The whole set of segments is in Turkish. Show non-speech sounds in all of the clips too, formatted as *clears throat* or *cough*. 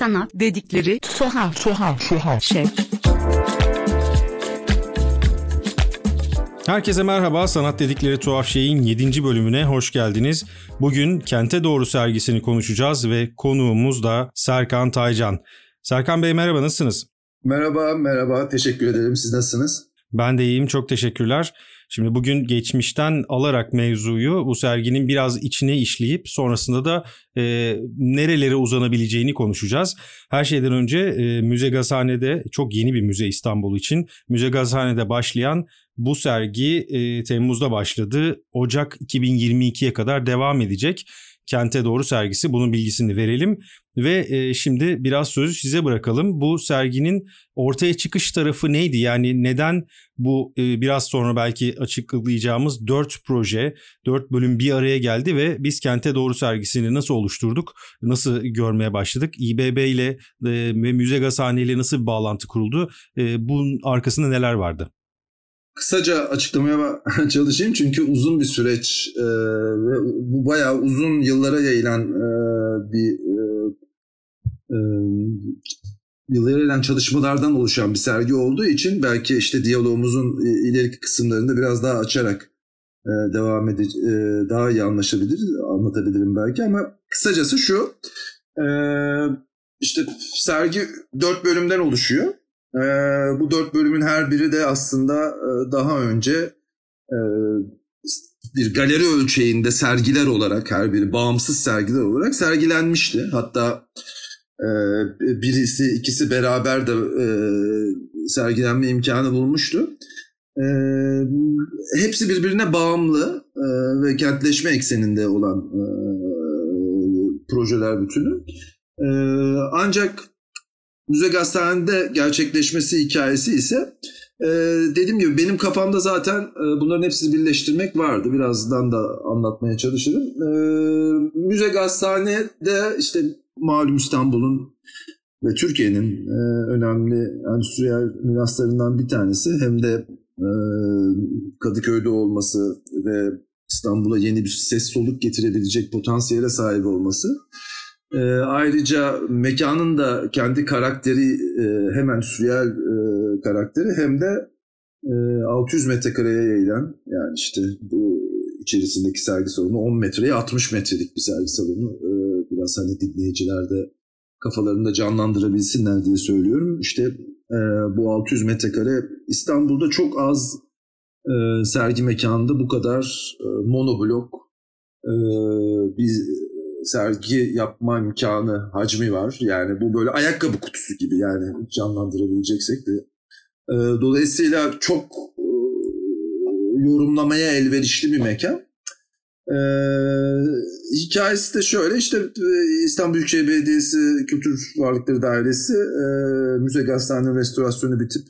Sanat dedikleri tuhaf tuhaf tuhaf şey. Herkese merhaba. Sanat dedikleri tuhaf şeyin 7. bölümüne hoş geldiniz. Bugün Kente Doğru sergisini konuşacağız ve konuğumuz da Serkan Taycan. Serkan Bey merhaba nasılsınız? Merhaba, merhaba. Teşekkür ederim. Siz nasılsınız? Ben de iyiyim. Çok teşekkürler. Şimdi bugün geçmişten alarak mevzuyu bu serginin biraz içine işleyip sonrasında da e, nerelere uzanabileceğini konuşacağız. Her şeyden önce e, Müze Gazhane'de çok yeni bir müze İstanbul için. Müze Gazhane'de başlayan bu sergi e, Temmuz'da başladı. Ocak 2022'ye kadar devam edecek. Kente Doğru sergisi bunun bilgisini verelim ve e, şimdi biraz sözü size bırakalım. Bu serginin ortaya çıkış tarafı neydi? Yani neden bu e, biraz sonra belki açıklayacağımız dört proje, dört bölüm bir araya geldi ve biz Kente Doğru sergisini nasıl oluşturduk? Nasıl görmeye başladık? İBB ile e, ve Müze Gazhane ile nasıl bir bağlantı kuruldu? E, bunun arkasında neler vardı? Kısaca açıklamaya *laughs* çalışayım çünkü uzun bir süreç e, ve bu bayağı uzun yıllara yayılan e, bir e, e, yıllara yayılan çalışmalardan oluşan bir sergi olduğu için belki işte diyalogumuzun ileriki kısımlarında biraz daha açarak e, devam edecek, e, daha iyi anlaşabilir, anlatabilirim belki ama kısacası şu, e, işte sergi dört bölümden oluşuyor. E, bu dört bölümün her biri de aslında e, daha önce e, bir galeri ölçeğinde sergiler olarak her biri bağımsız sergiler olarak sergilenmişti. Hatta e, birisi ikisi beraber de e, sergilenme imkanı bulmuştu. E, hepsi birbirine bağımlı e, ve kentleşme ekseninde olan e, projeler bütünü. E, ancak Müze Gazetesi'nde gerçekleşmesi hikayesi ise e, dediğim gibi benim kafamda zaten e, bunların hepsini birleştirmek vardı. Birazdan da anlatmaya çalışırım. E, Müze Gazetesi'de işte malum İstanbul'un ve Türkiye'nin e, önemli endüstriyel miraslarından bir tanesi. Hem de e, Kadıköy'de olması ve İstanbul'a yeni bir ses soluk getirebilecek potansiyele sahip olması. E, ayrıca mekanın da kendi karakteri e, hem endüstriyel e, karakteri hem de e, 600 metrekareye yayılan yani işte bu içerisindeki sergi salonu 10 metreye 60 metrelik bir sergi salonu. E, biraz hani dinleyiciler de kafalarında canlandırabilsinler diye söylüyorum. İşte e, bu 600 metrekare İstanbul'da çok az e, sergi mekanında bu kadar e, monoblok e, bir sergi yapma imkanı, hacmi var. Yani bu böyle ayakkabı kutusu gibi yani canlandırabileceksek de. E, dolayısıyla çok e, yorumlamaya elverişli bir mekan. Ee, hikayesi de şöyle işte e, İstanbul Büyükşehir Belediyesi Kültür Varlıkları Dairesi e, müze gazhane restorasyonu bitip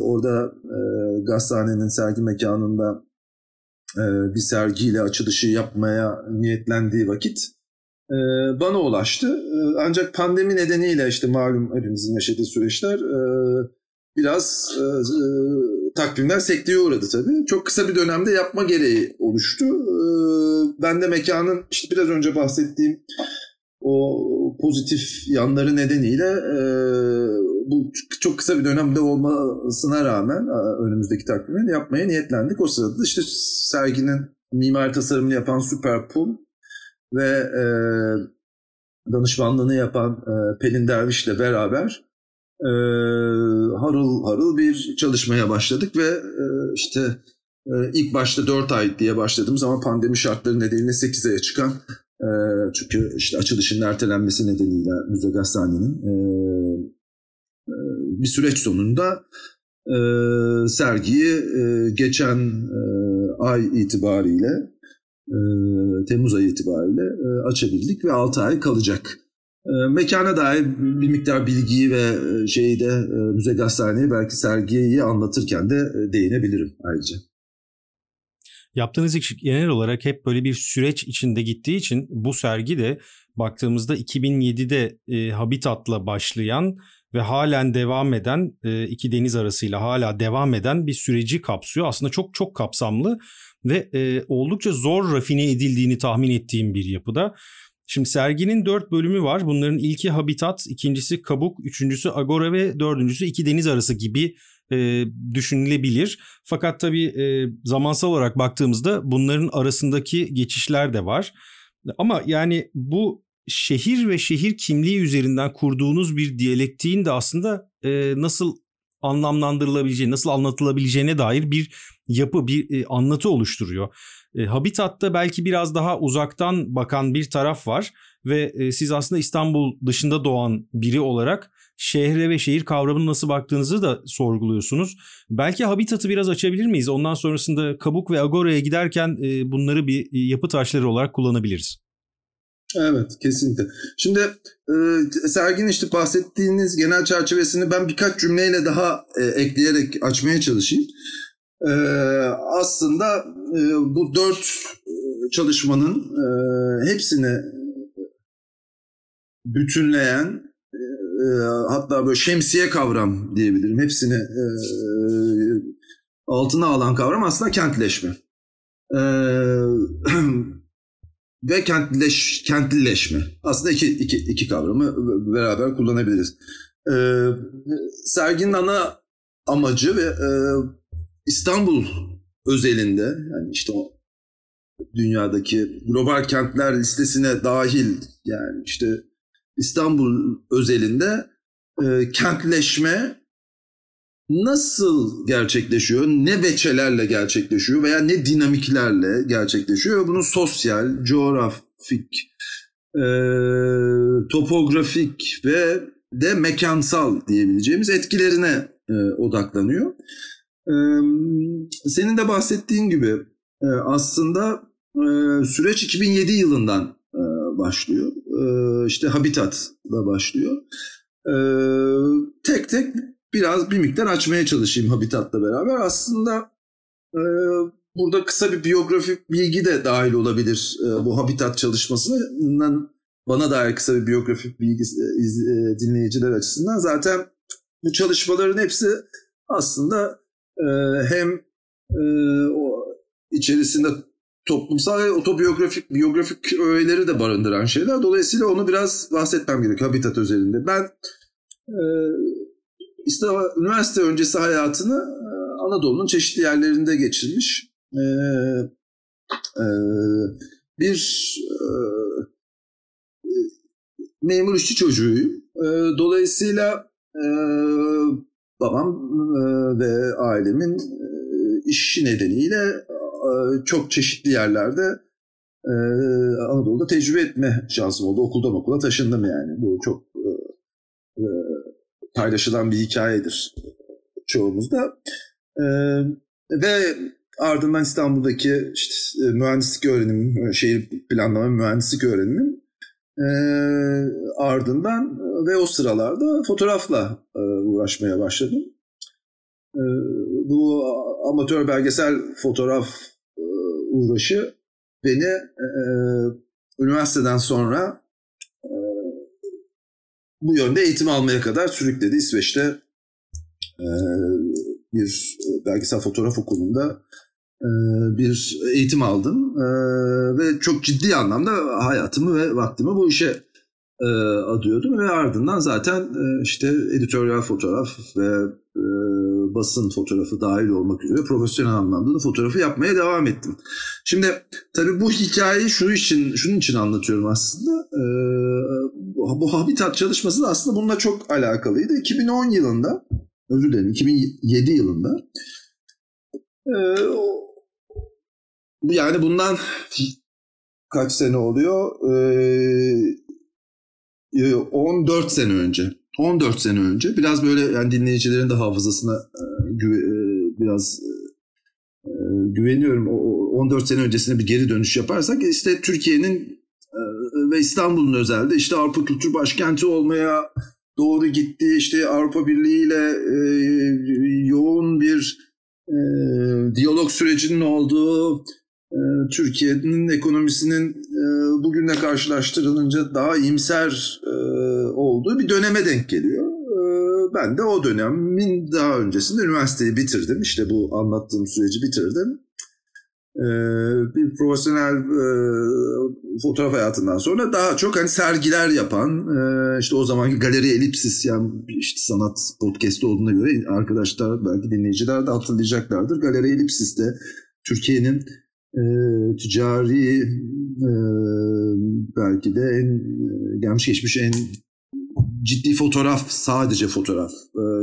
orada e, gazhanenin sergi mekanında e, bir sergiyle açılışı yapmaya niyetlendiği vakit e, bana ulaştı. E, ancak pandemi nedeniyle işte malum hepimizin yaşadığı süreçler e, biraz e, e, takvimler sekteye uğradı tabii. Çok kısa bir dönemde yapma gereği oluştu. E, ben de mekanın işte biraz önce bahsettiğim o pozitif yanları nedeniyle e, bu çok kısa bir dönemde olmasına rağmen e, önümüzdeki takvimi yapmaya niyetlendik. O sırada işte serginin mimari tasarımını yapan Süper Pul ve e, danışmanlığını yapan e, Pelin Derviş'le beraber e, harıl harıl bir çalışmaya başladık ve e, işte e, ilk başta 4 ay diye başladığımız ama pandemi şartları nedeniyle 8 aya çıkan e, çünkü işte açılışın ertelenmesi nedeniyle Müze e, e, bir süreç sonunda e, sergiyi e, geçen e, ay itibariyle e, Temmuz ayı itibariyle e, açabildik ve 6 ay kalacak. E, mekana dair bir miktar bilgiyi ve şeyi de e, Müze Gazhane'yi belki sergiyi anlatırken de e, değinebilirim ayrıca. Yaptığınız iş genel olarak hep böyle bir süreç içinde gittiği için bu sergi de baktığımızda 2007'de e, Habitat'la başlayan ve halen devam eden e, iki deniz arasıyla hala devam eden bir süreci kapsıyor. Aslında çok çok kapsamlı ve e, oldukça zor rafine edildiğini tahmin ettiğim bir yapıda. Şimdi serginin dört bölümü var. Bunların ilki Habitat, ikincisi Kabuk, üçüncüsü Agora ve dördüncüsü iki deniz arası gibi e, düşünülebilir. Fakat tabii e, zamansal olarak baktığımızda bunların arasındaki geçişler de var. Ama yani bu şehir ve şehir kimliği üzerinden kurduğunuz bir diyalektiğin de aslında e, nasıl anlamlandırılabileceği, nasıl anlatılabileceğine dair bir yapı, bir e, anlatı oluşturuyor. E, Habitat'ta belki biraz daha uzaktan bakan bir taraf var ve e, siz aslında İstanbul dışında doğan biri olarak şehre ve şehir kavramını nasıl baktığınızı da sorguluyorsunuz. Belki Habitat'ı biraz açabilir miyiz? Ondan sonrasında Kabuk ve Agora'ya giderken e, bunları bir e, yapı taşları olarak kullanabiliriz. Evet kesinlikle. Şimdi e, serginin işte bahsettiğiniz genel çerçevesini ben birkaç cümleyle daha e, ekleyerek açmaya çalışayım. E, aslında e, bu dört e, çalışmanın e, hepsini bütünleyen e, e, hatta böyle şemsiye kavram diyebilirim. Hepsini e, altına alan kavram aslında kentleşme. E, *clears throat* ve kentlileş, kentlileşme. Aslında iki, iki, iki kavramı beraber kullanabiliriz. Ee, serginin ana amacı ve e, İstanbul özelinde yani işte o dünyadaki global kentler listesine dahil yani işte İstanbul özelinde e, kentleşme nasıl gerçekleşiyor, ne veçelerle gerçekleşiyor veya ne dinamiklerle gerçekleşiyor. Bunun sosyal, coğrafik, e, topografik ve de mekansal diyebileceğimiz etkilerine e, odaklanıyor. E, senin de bahsettiğin gibi e, aslında e, süreç 2007 yılından e, başlıyor. E, işte Habitat'la başlıyor. E, tek tek biraz bir miktar açmaya çalışayım Habitat'la beraber. Aslında e, burada kısa bir biyografik bilgi de dahil olabilir e, bu Habitat çalışmasından bana dair kısa bir biyografik bilgi e, e, dinleyiciler açısından. Zaten bu çalışmaların hepsi aslında e, hem e, o içerisinde toplumsal ve otobiyografik biyografik öğeleri de barındıran şeyler. Dolayısıyla onu biraz bahsetmem gerekiyor Habitat özelinde. Ben e, işte üniversite öncesi hayatını e, Anadolu'nun çeşitli yerlerinde geçirmiş. Ee, e, bir e, memur işçi çocuğuyum. E, dolayısıyla e, babam e, ve ailemin e, işi nedeniyle e, çok çeşitli yerlerde e, Anadolu'da tecrübe etme şansım oldu. Okuldan okula taşındım yani. Bu çok e, e paylaşılan bir hikayedir çoğumuzda. Ee, ve ardından İstanbul'daki işte, e, mühendislik öğrenimi, şehir planlama mühendislik öğrenimim e, ardından ve o sıralarda fotoğrafla e, uğraşmaya başladım. E, bu amatör belgesel fotoğraf e, uğraşı beni e, üniversiteden sonra bu yönde eğitim almaya kadar sürükledi. İsveç'te e, bir belgesel fotoğraf okulunda e, bir eğitim aldım e, ve çok ciddi anlamda hayatımı ve vaktimi bu işe e, adıyordum ve ardından zaten e, işte editoryal fotoğraf ve e, basın fotoğrafı dahil olmak üzere profesyonel anlamda da fotoğrafı yapmaya devam ettim. Şimdi tabii bu hikayeyi şu için şunun için anlatıyorum aslında. E, bu habitat çalışması da aslında bununla çok alakalıydı. 2010 yılında özür dilerim 2007 yılında e, yani bundan kaç sene oluyor? E, 14 sene önce 14 sene önce biraz böyle yani dinleyicilerin de hafızasına e, e, biraz e, güveniyorum. O, 14 sene öncesine bir geri dönüş yaparsak işte Türkiye'nin e, ve İstanbul'un özelde işte Avrupa Kültür Başkenti olmaya doğru gitti. İşte Avrupa Birliği ile e, yoğun bir e, diyalog sürecinin olduğu e, Türkiye'nin ekonomisinin bugünle karşılaştırılınca daha imser olduğu bir döneme denk geliyor. Ben de o dönemin daha öncesinde üniversiteyi bitirdim. İşte bu anlattığım süreci bitirdim. E, bir profesyonel e, fotoğraf hayatından sonra daha çok hani sergiler yapan e, işte o zamanki galeri elipsis yani işte sanat podcast'ı olduğuna göre arkadaşlar belki dinleyiciler de hatırlayacaklardır. Galeri elipsis'te Türkiye'nin e, ticari belki de en gelmiş geçmiş en ciddi fotoğraf sadece fotoğraf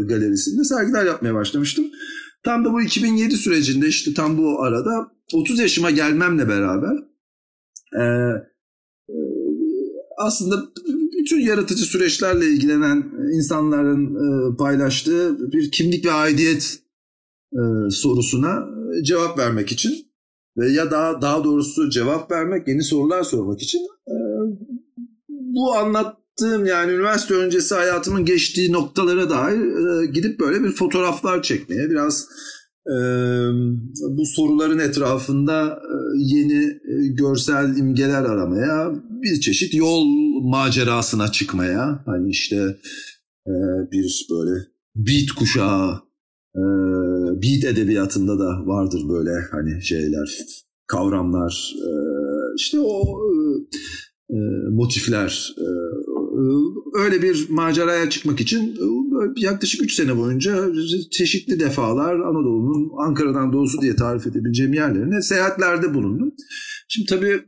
galerisinde sergiler yapmaya başlamıştım. Tam da bu 2007 sürecinde işte tam bu arada 30 yaşıma gelmemle beraber e, e, aslında bütün yaratıcı süreçlerle ilgilenen insanların e, paylaştığı bir kimlik ve aidiyet e, sorusuna cevap vermek için ve ya daha daha doğrusu cevap vermek, yeni sorular sormak için e, bu anlattığım yani üniversite öncesi hayatımın geçtiği noktalara dair e, gidip böyle bir fotoğraflar çekmeye, biraz bu soruların etrafında yeni görsel imgeler aramaya, bir çeşit yol macerasına çıkmaya, hani işte bir böyle beat kuşağı beat edebiyatında da vardır böyle hani şeyler, kavramlar, işte o motifler. E, öyle bir maceraya çıkmak için yaklaşık 3 sene boyunca çeşitli defalar Anadolu'nun Ankara'dan doğusu diye tarif edebileceğim yerlerine seyahatlerde bulundum. Şimdi tabii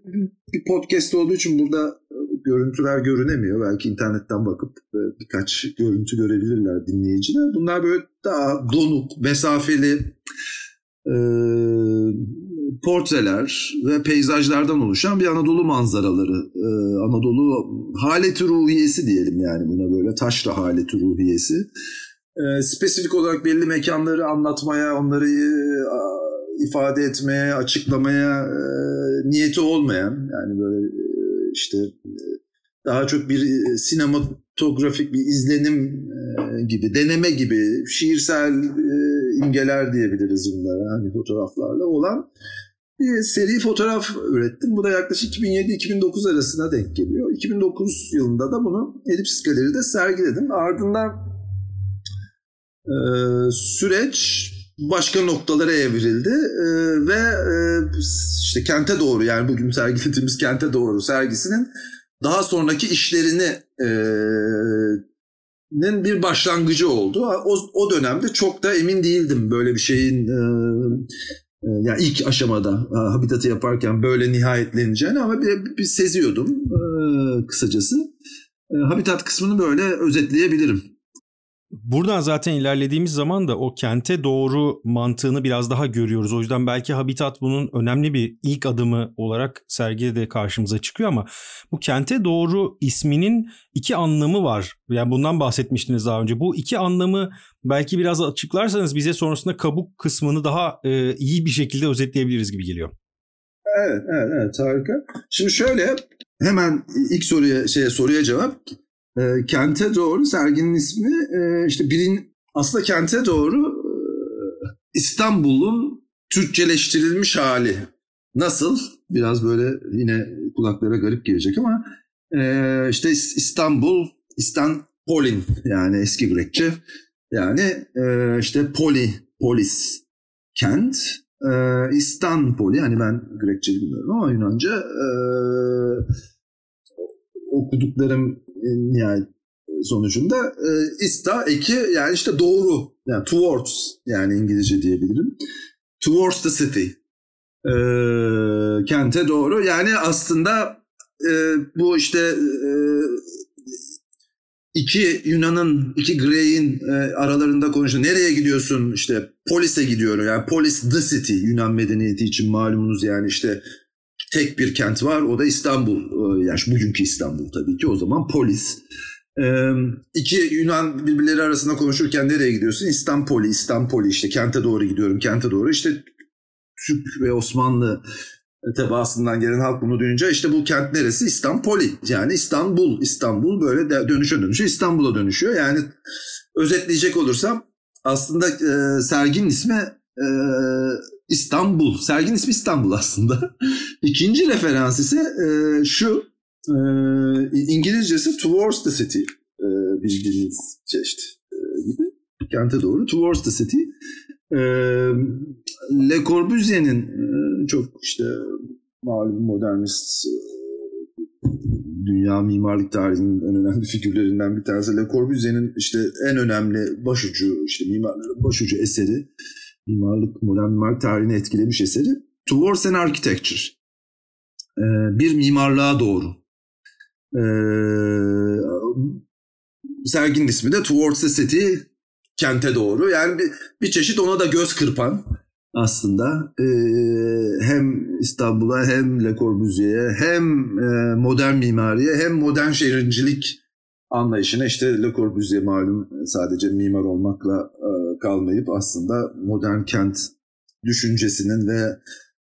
bir podcast olduğu için burada görüntüler görünemiyor. Belki internetten bakıp birkaç görüntü görebilirler dinleyiciler. Bunlar böyle daha donuk, mesafeli e, portreler ve peyzajlardan oluşan bir Anadolu manzaraları. E, Anadolu haleti ruhiyesi diyelim yani buna böyle taşra haleti ruhiyesi. E, spesifik olarak belli mekanları anlatmaya, onları e, ifade etmeye, açıklamaya e, niyeti olmayan yani böyle e, işte e, daha çok bir e, sinematografik bir izlenim e, gibi, deneme gibi, şiirsel e, imgeler diyebiliriz bunlara hani fotoğraflarla olan bir seri fotoğraf ürettim. Bu da yaklaşık 2007-2009 arasına denk geliyor. 2009 yılında da bunu Elipsis Galeri'de sergiledim. Ardından e, süreç başka noktalara evrildi e, ve e, işte kente doğru yani bugün sergilediğimiz kente doğru sergisinin daha sonraki işlerini e, bir başlangıcı oldu. O, o dönemde çok da emin değildim böyle bir şeyin e, yani ilk aşamada e, habitatı yaparken böyle nihayetleneceğini ama bir, bir seziyordum e, kısacası. E, habitat kısmını böyle özetleyebilirim. Buradan zaten ilerlediğimiz zaman da o kente doğru mantığını biraz daha görüyoruz. O yüzden belki Habitat bunun önemli bir ilk adımı olarak sergide de karşımıza çıkıyor ama bu kente doğru isminin iki anlamı var. Yani bundan bahsetmiştiniz daha önce. Bu iki anlamı belki biraz açıklarsanız bize sonrasında kabuk kısmını daha e, iyi bir şekilde özetleyebiliriz gibi geliyor. Evet, evet, evet harika. Şimdi şöyle hemen ilk soruya şeye soruya cevap e, kente doğru serginin ismi e, işte birin aslında kente doğru e, İstanbul'un Türkçeleştirilmiş hali. Nasıl? Biraz böyle yine kulaklara garip gelecek ama e, işte İstanbul, İstanpolin yani eski Grekçe. Yani e, işte poli, polis, kent, e, İstanpoli. Hani ben Grekçe bilmiyorum ama Yunanca e, okuduklarım nihayet sonucunda e, ista eki yani işte doğru yani towards yani İngilizce diyebilirim. Towards the city. E, kente doğru. Yani aslında e, bu işte e, iki Yunan'ın, iki Grey'in e, aralarında konuştu. Nereye gidiyorsun? İşte polise gidiyorum. Yani polis the city Yunan medeniyeti için malumunuz yani işte tek bir kent var. O da İstanbul. Ee, yani bugünkü İstanbul tabii ki. O zaman polis. Ee, iki Yunan birbirleri arasında konuşurken nereye gidiyorsun? İstanpoli, İstanpoli işte kente doğru gidiyorum, kente doğru. İşte Türk ve Osmanlı tebaasından gelen halk bunu duyunca işte bu kent neresi? İstanpoli. Yani İstanbul. İstanbul böyle dönüşe dönüşe İstanbul'a dönüşüyor. Yani özetleyecek olursam aslında e, serginin ismi e, İstanbul. Sergin ismi İstanbul aslında. *laughs* İkinci referans ise e, şu. E, İngilizcesi Towards the City. E, bildiğiniz işte e, gibi. Kente doğru. Towards the City. E, Le Corbusier'in e, çok işte malum modernist e, dünya mimarlık tarihinin en önemli figürlerinden bir tanesi. Le Corbusier'in işte en önemli başucu, işte mimarların başucu eseri, mimarlık, modern mimarlık tarihini etkilemiş eseri Towards an Architecture. Ee, bir mimarlığa doğru. Ee, serginin ismi de Towards the City, kente doğru. Yani bir, bir çeşit ona da göz kırpan aslında e, hem İstanbul'a hem Le Corbusier'e hem e, modern mimariye hem modern şehircilik anlayışına işte Le Corbusier malum sadece mimar olmakla e, kalmayıp aslında modern kent düşüncesinin ve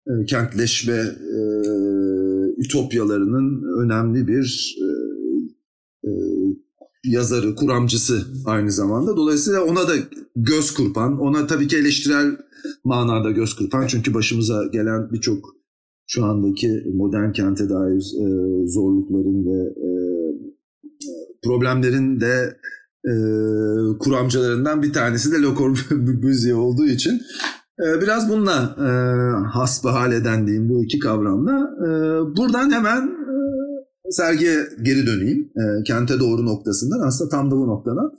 e, kentleşme e, ütopyalarının önemli bir e, e, yazarı, kuramcısı aynı zamanda. Dolayısıyla ona da göz kurpan, ona tabii ki eleştirel manada göz kırpan. Çünkü başımıza gelen birçok şu andaki modern kente dair e, zorlukların ve e, problemlerin de e, kuramcılarından bir tanesi de Le Corbusier *laughs* olduğu için e, biraz bununla e, hasbihal eden diyeyim bu iki kavramla. E, buradan hemen e, sergiye geri döneyim. E, kente doğru noktasından aslında tam da bu noktadan.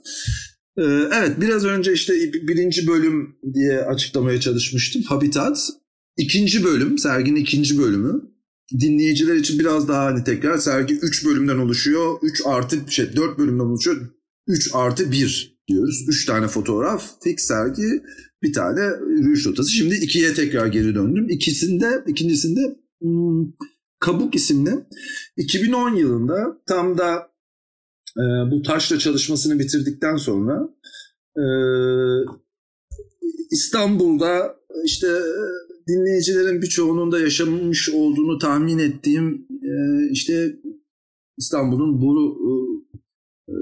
Ee, evet biraz önce işte birinci bölüm diye açıklamaya çalışmıştım. Habitat. İkinci bölüm, serginin ikinci bölümü. Dinleyiciler için biraz daha hani tekrar sergi 3 bölümden oluşuyor. 3 artı şey 4 bölümden oluşuyor. 3 artı 1 diyoruz. 3 tane fotoğraf, fix sergi, bir tane yürüyüş rotası. Şimdi ikiye tekrar geri döndüm. İkisinde, ikincisinde hmm, Kabuk isimli 2010 yılında tam da e, bu taşla çalışmasını bitirdikten sonra e, İstanbul'da işte dinleyicilerin birçoğunun da yaşamış olduğunu tahmin ettiğim e, işte İstanbul'un bu e,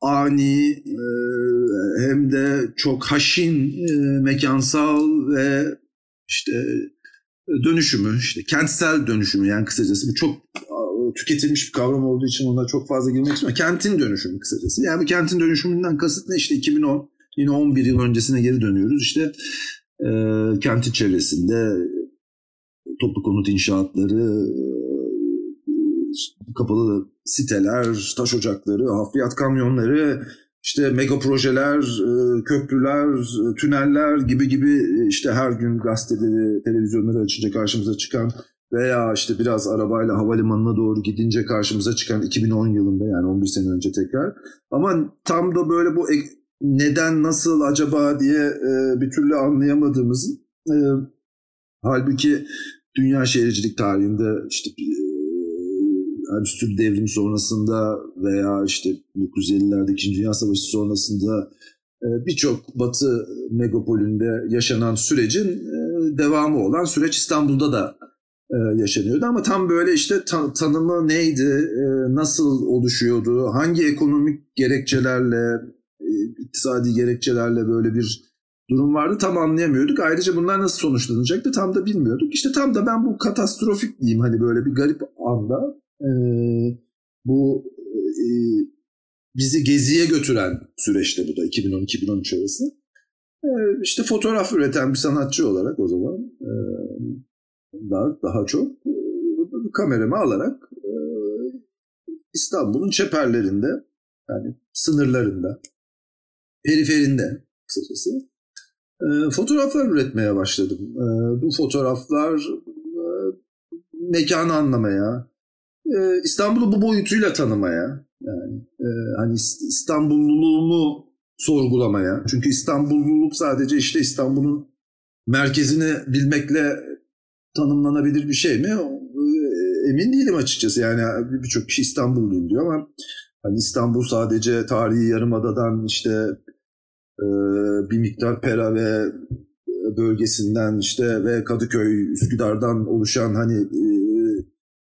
ani e, hem de çok haşin e, mekansal ve işte dönüşümü, işte kentsel dönüşümü yani kısacası bu çok tüketilmiş bir kavram olduğu için ona çok fazla girmek istemiyorum. Kentin dönüşümü kısacası. Yani bu kentin dönüşümünden kasıt ne? İşte 2010, yine 11 yıl öncesine geri dönüyoruz. İşte e, kentin çevresinde toplu konut inşaatları, kapalı siteler, taş ocakları, hafriyat kamyonları, işte mega projeler, köprüler, tüneller gibi gibi işte her gün gazeteleri, televizyonları açınca karşımıza çıkan veya işte biraz arabayla havalimanına doğru gidince karşımıza çıkan 2010 yılında yani 11 sene önce tekrar. Ama tam da böyle bu neden nasıl acaba diye e, bir türlü anlayamadığımız e, halbuki dünya şehircilik tarihinde işte e, Endüstri devrimi sonrasında veya işte 1950'lerde 2. Dünya Savaşı sonrasında e, birçok batı megapolünde yaşanan sürecin e, devamı olan süreç İstanbul'da da e, yaşanıyordu ama tam böyle işte ta- tanımı neydi, nasıl oluşuyordu, hangi ekonomik gerekçelerle, iktisadi gerekçelerle böyle bir durum vardı tam anlayamıyorduk. Ayrıca bunlar nasıl sonuçlanacaktı tam da bilmiyorduk. İşte tam da ben bu katastrofik diyeyim hani böyle bir garip anda e, bu e, bizi geziye götüren süreçte bu da 2010-2013 arası. E, işte fotoğraf üreten bir sanatçı olarak o zaman e, daha, daha çok e, kameramı alarak e, İstanbul'un çeperlerinde yani sınırlarında periferinde kısacası e, fotoğraflar üretmeye başladım. Bu fotoğraflar mekanı anlamaya, İstanbul'u bu boyutuyla tanımaya, yani hani İstanbulluluğumu sorgulamaya. Çünkü İstanbulluluk sadece işte İstanbul'un merkezini bilmekle tanımlanabilir bir şey mi? E, emin değilim açıkçası. Yani birçok kişi İstanbulluyum diyor ama hani İstanbul sadece tarihi yarımadadan işte e, bir miktar Pera ve bölgesinden işte ve Kadıköy, Üsküdar'dan oluşan hani e,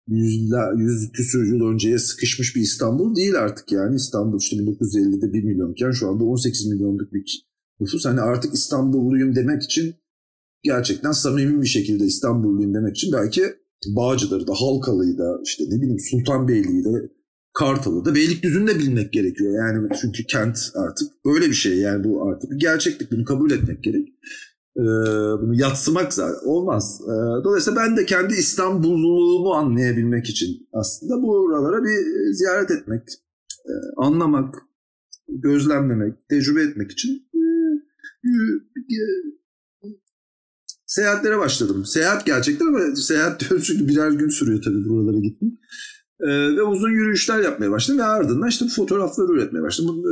yüzler, yüz küsür yıl önceye sıkışmış bir İstanbul değil artık yani. İstanbul işte 1950'de 1 milyonken şu anda 18 milyonluk bir nüfus. Hani artık İstanbulluyum demek için gerçekten samimi bir şekilde İstanbulluyum demek için belki Bağcılar'ı da, Halkalı'yı da, işte ne bileyim Sultanbeyli'yi de, Kartal'ı da, Beylikdüzü'nü de bilmek gerekiyor. Yani çünkü kent artık böyle bir şey yani bu artık bir gerçeklik bunu kabul etmek gerek. E, bunu yatsımak olmaz. E, dolayısıyla ben de kendi İstanbulluluğumu anlayabilmek için aslında buralara bir ziyaret etmek, e, anlamak, gözlemlemek, tecrübe etmek için seyahatlere başladım. Seyahat gerçekten ama seyahat diyorum çünkü birer gün sürüyor tabii buralara gitmek. Ee, ve uzun yürüyüşler yapmaya başladım ve ardından işte bu fotoğrafları üretmeye başladım. Bu,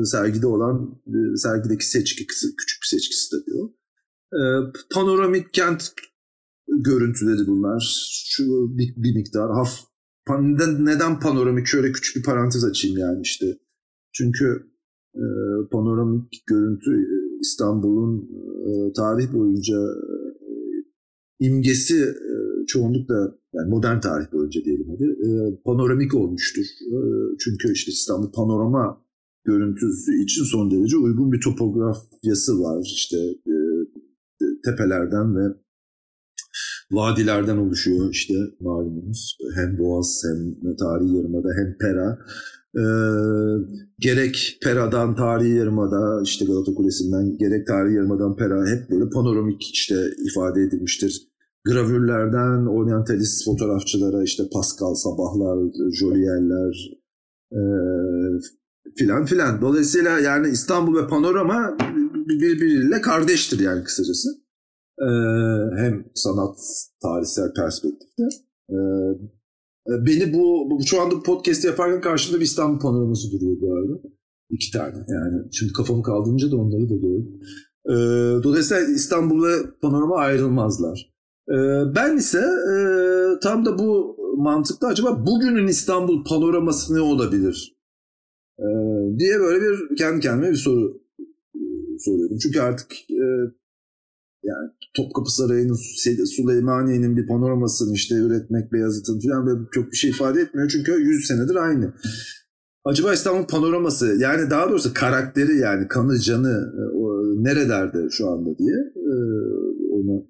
e, sergide olan, e, sergideki seçki, küçük bir seçkisi tabii o. E, panoramik kent görüntüleri bunlar. Şu bir, bir miktar. Haf, neden, neden panoramik? Şöyle küçük bir parantez açayım yani işte. Çünkü e, panoramik görüntü e, İstanbul'un e, tarih boyunca e, imgesi e, çoğunlukla yani modern tarih boyunca diyelim hadi e, panoramik olmuştur. E, çünkü işte İstanbul panorama görüntüsü için son derece uygun bir topografyası var. İşte e, tepelerden ve vadilerden oluşuyor işte malumunuz. Hem Boğaz hem Tarihi Yarımada hem Pera. Ee, gerek Pera'dan Tarihi Yarımada işte Galata Kulesi'nden gerek Tarihi Yarımadan Pera hep böyle panoramik işte ifade edilmiştir. Gravürlerden oryantalist fotoğrafçılara işte Pascal Sabahlar, Jolier'ler e, filan filan. Dolayısıyla yani İstanbul ve panorama birbiriyle kardeştir yani kısacası. Ee, hem sanat tarihsel perspektifte. Ee, beni bu, bu şu anda podcast yaparken karşımda bir İstanbul panoraması duruyor bu arada. İki tane yani. Şimdi kafamı kaldırınca da onları da gördüm. Ee, dolayısıyla İstanbul ve panorama ayrılmazlar. Ben ise e, tam da bu mantıkta acaba bugünün İstanbul panoraması ne olabilir? Diye böyle bir kendi kendime bir soru soruyorum. Çünkü artık e, yani Topkapı Sarayı'nın Süleymaniye'nin bir panoramasını işte üretmek Beyazıt'ın falan böyle çok bir şey ifade etmiyor. Çünkü 100 senedir aynı. Acaba İstanbul panoraması yani daha doğrusu karakteri yani kanı canı e, nerelerde şu anda diye e, onu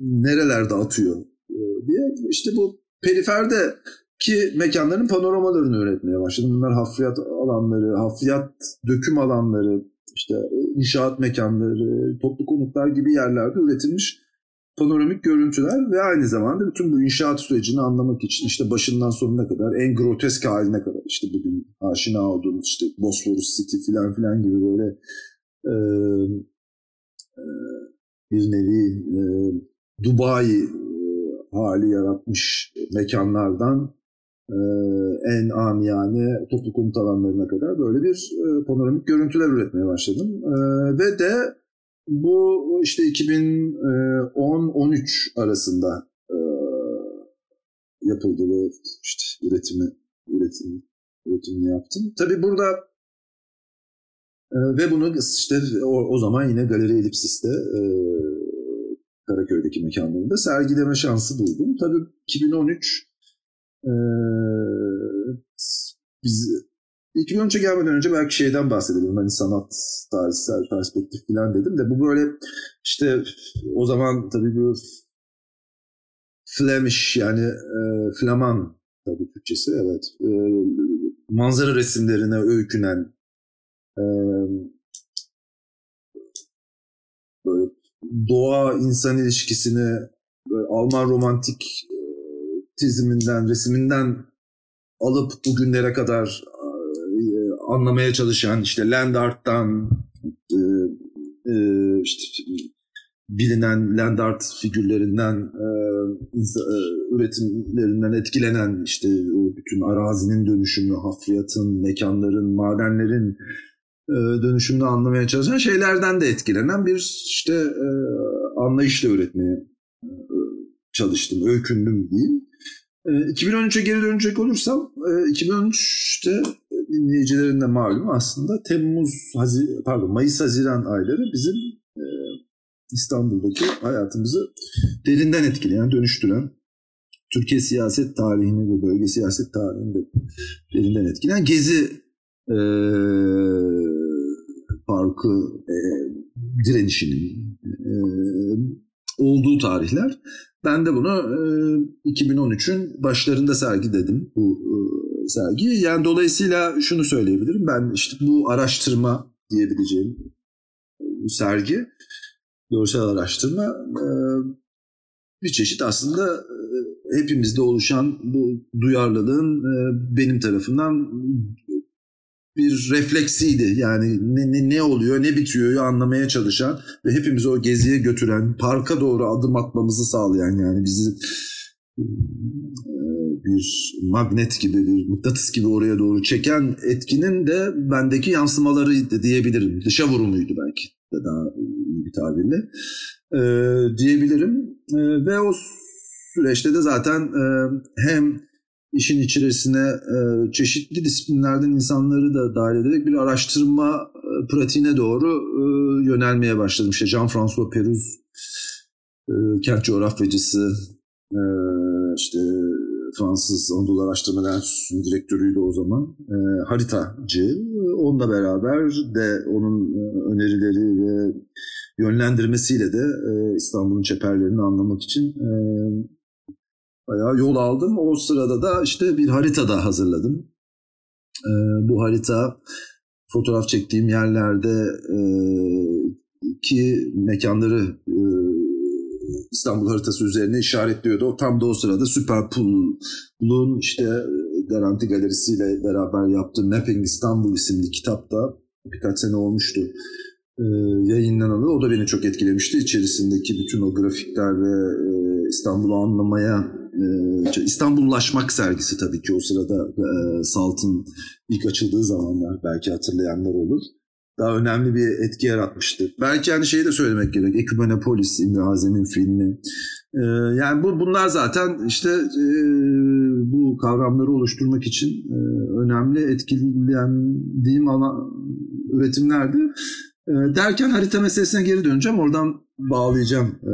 nerelerde atıyor e, diye işte bu periferde ki mekanların panoramalarını üretmeye başladım. Bunlar hafriyat alanları, hafriyat döküm alanları, işte inşaat mekanları, toplu konutlar gibi yerlerde üretilmiş panoramik görüntüler ve aynı zamanda bütün bu inşaat sürecini anlamak için işte başından sonuna kadar en grotesk haline kadar işte bugün aşina olduğumuz işte Bosphorus City filan filan gibi böyle e, e, bir nevi e, Dubai e, hali yaratmış mekanlardan e, en amiyane toplu konut alanlarına kadar böyle bir e, panoramik görüntüler üretmeye başladım. E, ve de bu işte 2010-13 arasında yapıldı ve işte üretimi üretimi üretimini yaptım. Tabii burada ve bunu işte o, zaman yine Galeri Elipsis'te e, Karaköy'deki mekanlarında sergileme şansı buldum. Tabii 2013 ee, biz 2013'e gelmeden önce belki şeyden bahsedelim. Hani sanat, tarihsel perspektif falan dedim de bu böyle işte o zaman tabii bu Flemish yani e, Flaman tabii Türkçesi evet. E, manzara resimlerine öykünen e, böyle doğa insan ilişkisini Alman romantik çiziminden, resiminden alıp bugünlere kadar e, anlamaya çalışan işte land art'tan e, e, işte bilinen land art figürlerinden e, e, üretimlerinden etkilenen işte bütün arazinin dönüşümü, hafriyatın, mekanların, madenlerin e, dönüşümünü anlamaya çalışan şeylerden de etkilenen bir işte e, anlayışla üretmeye e, çalıştım, öykündüm diyeyim. 2013'e ee, geri dönecek olursam 2013'te e, dinleyicilerin de malum aslında Temmuz, Hazir, pardon Mayıs, Haziran ayları bizim e, İstanbul'daki hayatımızı derinden etkileyen, dönüştüren, Türkiye siyaset tarihini ve bölge siyaset tarihini de derinden etkileyen Gezi e, Parkı e, direnişinin e, olduğu tarihler. Ben de bunu e, 2013'ün başlarında sergi dedim bu e, sergi. Yani dolayısıyla şunu söyleyebilirim. Ben işte bu araştırma diyebileceğim bu sergi görsel araştırma e, bir çeşit aslında e, hepimizde oluşan bu duyarlılığın e, benim tarafından bir refleksiydi. Yani ne, ne, ne oluyor, ne bitiyor anlamaya çalışan ve hepimizi o geziye götüren, parka doğru adım atmamızı sağlayan yani bizi bir magnet gibi, bir mıknatıs gibi oraya doğru çeken etkinin de bendeki yansımaları diyebilirim. Dışa vurumuydu belki de daha iyi bir tabirle e, diyebilirim. E, ve o süreçte de zaten e, hem işin içerisine e, çeşitli disiplinlerden insanları da dahil ederek bir araştırma e, pratiğine doğru e, yönelmeye başladım. İşte Jean-François Peruz, kent coğrafyacısı, işte Fransız Anadolu Araştırma Enstitüsü'nün direktörüydü o zaman. E, haritacı. Onunla beraber de onun önerileri ve yönlendirmesiyle de İstanbul'un çeperlerini anlamak için bayağı yol aldım. O sırada da işte bir harita da hazırladım. E, bu harita fotoğraf çektiğim yerlerde e, iki mekanları e, İstanbul haritası üzerine işaretliyordu. O tam da o sırada Süperpool'un işte Garanti Galerisi ile beraber yaptığı Mapping İstanbul isimli kitapta birkaç sene olmuştu e, yayınlanalı. O da beni çok etkilemişti. İçerisindeki bütün o grafikler ve e, İstanbul'u anlamaya e, İstanbullaşmak sergisi tabii ki o sırada e, Salt'ın ilk açıldığı zamanlar belki hatırlayanlar olur. Daha önemli bir etki yaratmıştı. Belki hani şeyi de söylemek gerek. Ekümenopolis, İmre Hazem'in filmi. E, yani bu bunlar zaten işte e, bu kavramları oluşturmak için e, önemli etkilendiğim alan üretimlerdi. E, derken harita meselesine geri döneceğim. Oradan bağlayacağım e,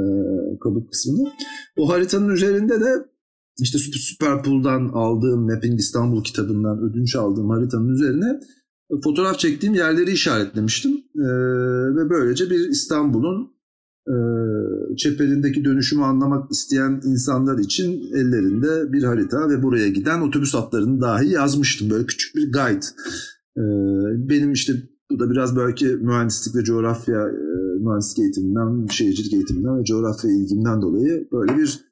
kabuk kısmını. O haritanın üzerinde de işte Superpool'dan aldığım Mapping İstanbul kitabından ödünç aldığım haritanın üzerine fotoğraf çektiğim yerleri işaretlemiştim. E, ve böylece bir İstanbul'un e, çeperindeki dönüşümü anlamak isteyen insanlar için ellerinde bir harita ve buraya giden otobüs hatlarını dahi yazmıştım. Böyle küçük bir guide. E, benim işte bu da biraz belki mühendislik ve coğrafya, e, mühendislik eğitiminden, şehircilik eğitiminden ve coğrafya ilgimden dolayı böyle bir e,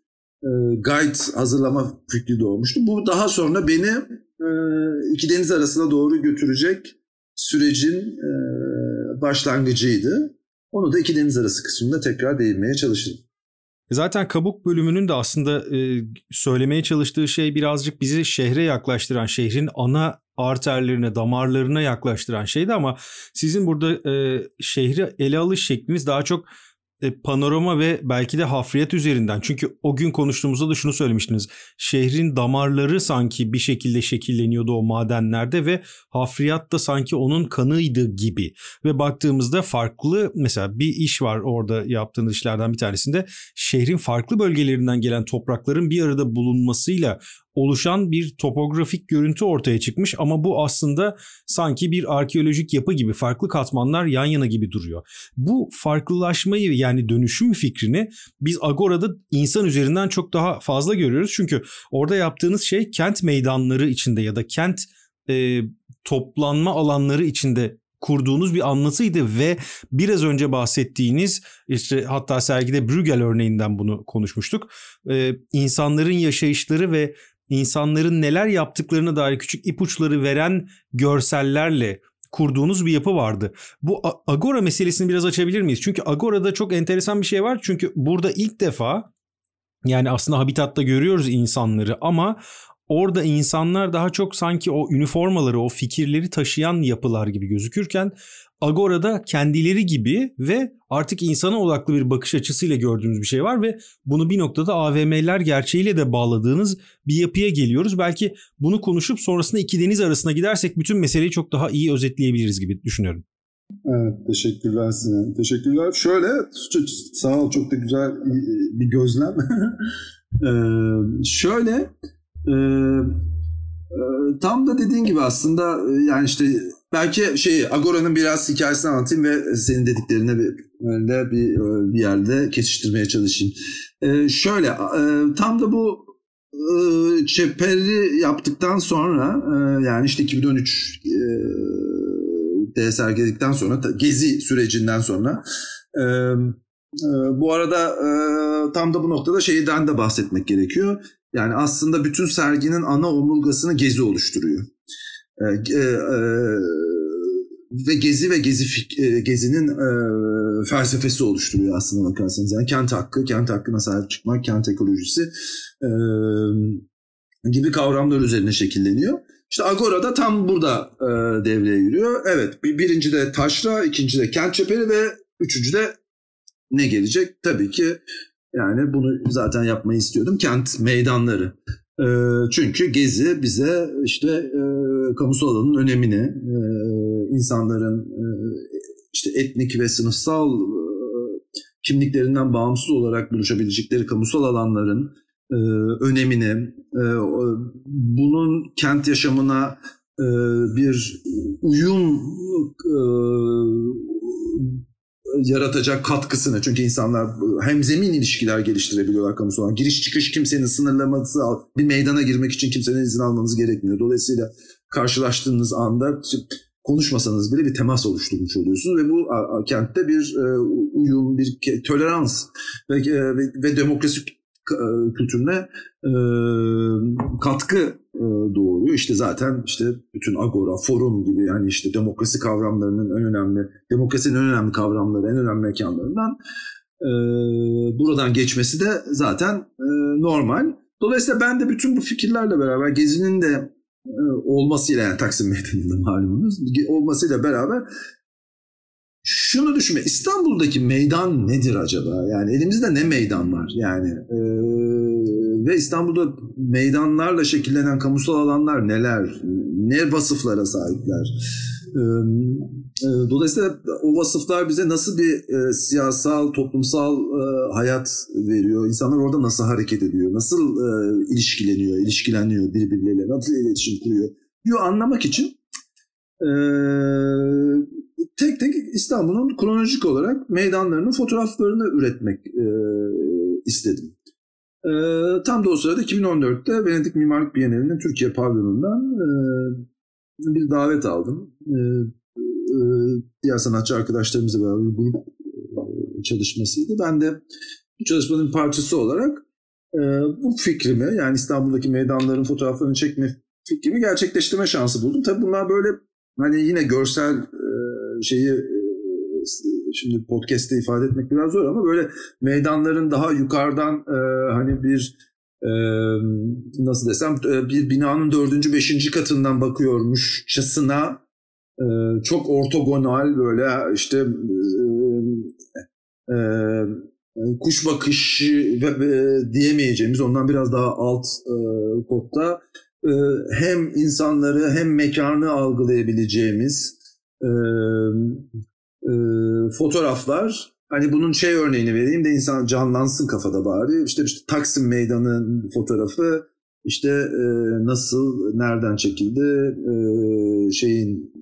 guide hazırlama fikri doğmuştu. Bu daha sonra beni e, iki deniz arasına doğru götürecek sürecin e, başlangıcıydı. Onu da iki deniz arası kısmında tekrar değinmeye çalışırım. Zaten kabuk bölümünün de aslında e, söylemeye çalıştığı şey birazcık bizi şehre yaklaştıran, şehrin ana arterlerine, damarlarına yaklaştıran şeydi ama sizin burada e, şehri ele alış şekliniz daha çok e, panorama ve belki de hafriyat üzerinden. Çünkü o gün konuştuğumuzda da şunu söylemiştiniz. Şehrin damarları sanki bir şekilde şekilleniyordu o madenlerde ve hafriyat da sanki onun kanıydı gibi. Ve baktığımızda farklı mesela bir iş var orada yaptığınız işlerden bir tanesinde şehrin farklı bölgelerinden gelen toprakların bir arada bulunmasıyla oluşan bir topografik görüntü ortaya çıkmış ama bu aslında sanki bir arkeolojik yapı gibi farklı katmanlar yan yana gibi duruyor. Bu farklılaşmayı yani dönüşüm fikrini biz Agora'da insan üzerinden çok daha fazla görüyoruz. Çünkü orada yaptığınız şey kent meydanları içinde ya da kent e, toplanma alanları içinde kurduğunuz bir anlatıydı ve biraz önce bahsettiğiniz işte hatta sergide Bruegel örneğinden bunu konuşmuştuk. Ee, insanların yaşayışları ve insanların neler yaptıklarına dair küçük ipuçları veren görsellerle kurduğunuz bir yapı vardı. Bu Agora meselesini biraz açabilir miyiz? Çünkü Agora'da çok enteresan bir şey var. Çünkü burada ilk defa yani aslında habitatta görüyoruz insanları ama orada insanlar daha çok sanki o üniformaları, o fikirleri taşıyan yapılar gibi gözükürken Agora'da kendileri gibi ve artık insana odaklı bir bakış açısıyla gördüğümüz bir şey var ve bunu bir noktada AVM'ler gerçeğiyle de bağladığınız bir yapıya geliyoruz. Belki bunu konuşup sonrasında iki deniz arasına gidersek bütün meseleyi çok daha iyi özetleyebiliriz gibi düşünüyorum. Evet, teşekkürler Sinan. Teşekkürler. Şöyle, sağ ol çok da güzel bir gözlem. *laughs* ee, şöyle, e, tam da dediğin gibi aslında yani işte belki şey Agora'nın biraz hikayesini anlatayım ve senin dediklerine bir, de bir, bir yerde kesiştirmeye çalışayım. Ee, şöyle e, tam da bu e, çeperi yaptıktan sonra e, yani işte 2013 e, sergiledikten sonra gezi sürecinden sonra e, bu arada e, tam da bu noktada şeyden de bahsetmek gerekiyor. Yani aslında bütün serginin ana omurgasını gezi oluşturuyor. E, e, ve gezi ve gezi e, gezinin e, felsefesi oluşturuyor aslında bakarsanız. Yani kent hakkı, kent hakkına sahip çıkmak, kent ekolojisi e, gibi kavramlar üzerine şekilleniyor. İşte Agora da tam burada e, devreye giriyor. Evet birinci de taşra, ikinci de kent çeperi ve üçüncü de ne gelecek? Tabii ki yani bunu zaten yapmayı istiyordum. Kent meydanları. E, çünkü Gezi bize işte e, kamusal alanın önemini, e, insanların e, işte etnik ve sınıfsal e, kimliklerinden bağımsız olarak buluşabilecekleri kamusal alanların e, önemini, e, bunun kent yaşamına e, bir uyum e, yaratacak katkısını çünkü insanlar hem zemin ilişkiler geliştirebiliyorlar kamusal. Giriş çıkış kimsenin sınırlaması bir meydana girmek için kimsenin izin almanız gerekmiyor. Dolayısıyla karşılaştığınız anda konuşmasanız bile bir temas oluşturmuş oluyorsunuz ve bu kentte bir e, uyum, bir tolerans ve, e, ve, ve demokrasi kültürüne e, katkı e, doğuruyor. İşte zaten işte bütün agora, forum gibi yani işte demokrasi kavramlarının en önemli, demokrasinin en önemli kavramları, en önemli mekanlarından e, buradan geçmesi de zaten e, normal. Dolayısıyla ben de bütün bu fikirlerle beraber Gezi'nin de e, olmasıyla yani Taksim Meydanı'nda malumunuz olmasıyla beraber şunu düşünme İstanbul'daki meydan nedir acaba? Yani elimizde ne meydan var? Yani e, ve İstanbul'da meydanlarla şekillenen kamusal alanlar neler? Ne vasıflara sahipler? E, e, dolayısıyla o vasıflar bize nasıl bir e, siyasal, toplumsal e, hayat veriyor? İnsanlar orada nasıl hareket ediyor? Nasıl e, ilişkileniyor, ilişkileniyor birbirleriyle? Nasıl iletişim kuruyor? Diyor anlamak için e, tek tek İstanbul'un kronolojik olarak meydanlarının fotoğraflarını üretmek e, istedim. E, tam da o sırada 2014'te Venedik Mimarlık Bienalinin Türkiye pavyonundan e, bir davet aldım. E, e, diğer sanatçı arkadaşlarımızla beraber bir grup e, çalışmasıydı. Ben de bu çalışmanın parçası olarak e, bu fikrimi yani İstanbul'daki meydanların fotoğraflarını çekme fikrimi gerçekleştirme şansı buldum. Tabii bunlar böyle hani yine görsel e, şeyi e, şimdi podcast'te ifade etmek biraz zor ama böyle meydanların daha yukarıdan e, hani bir e, nasıl desem e, bir binanın dördüncü beşinci katından bakıyormuşçasına e, çok ortogonal böyle işte e, e, kuş bakışı diyemeyeceğimiz ondan biraz daha alt e, kodda e, hem insanları hem mekanı algılayabileceğimiz e, e, fotoğraflar Hani bunun şey örneğini vereyim de insan canlansın kafada bari. İşte, işte Taksim Meydanı fotoğrafı işte e, nasıl, nereden çekildi, e, şeyin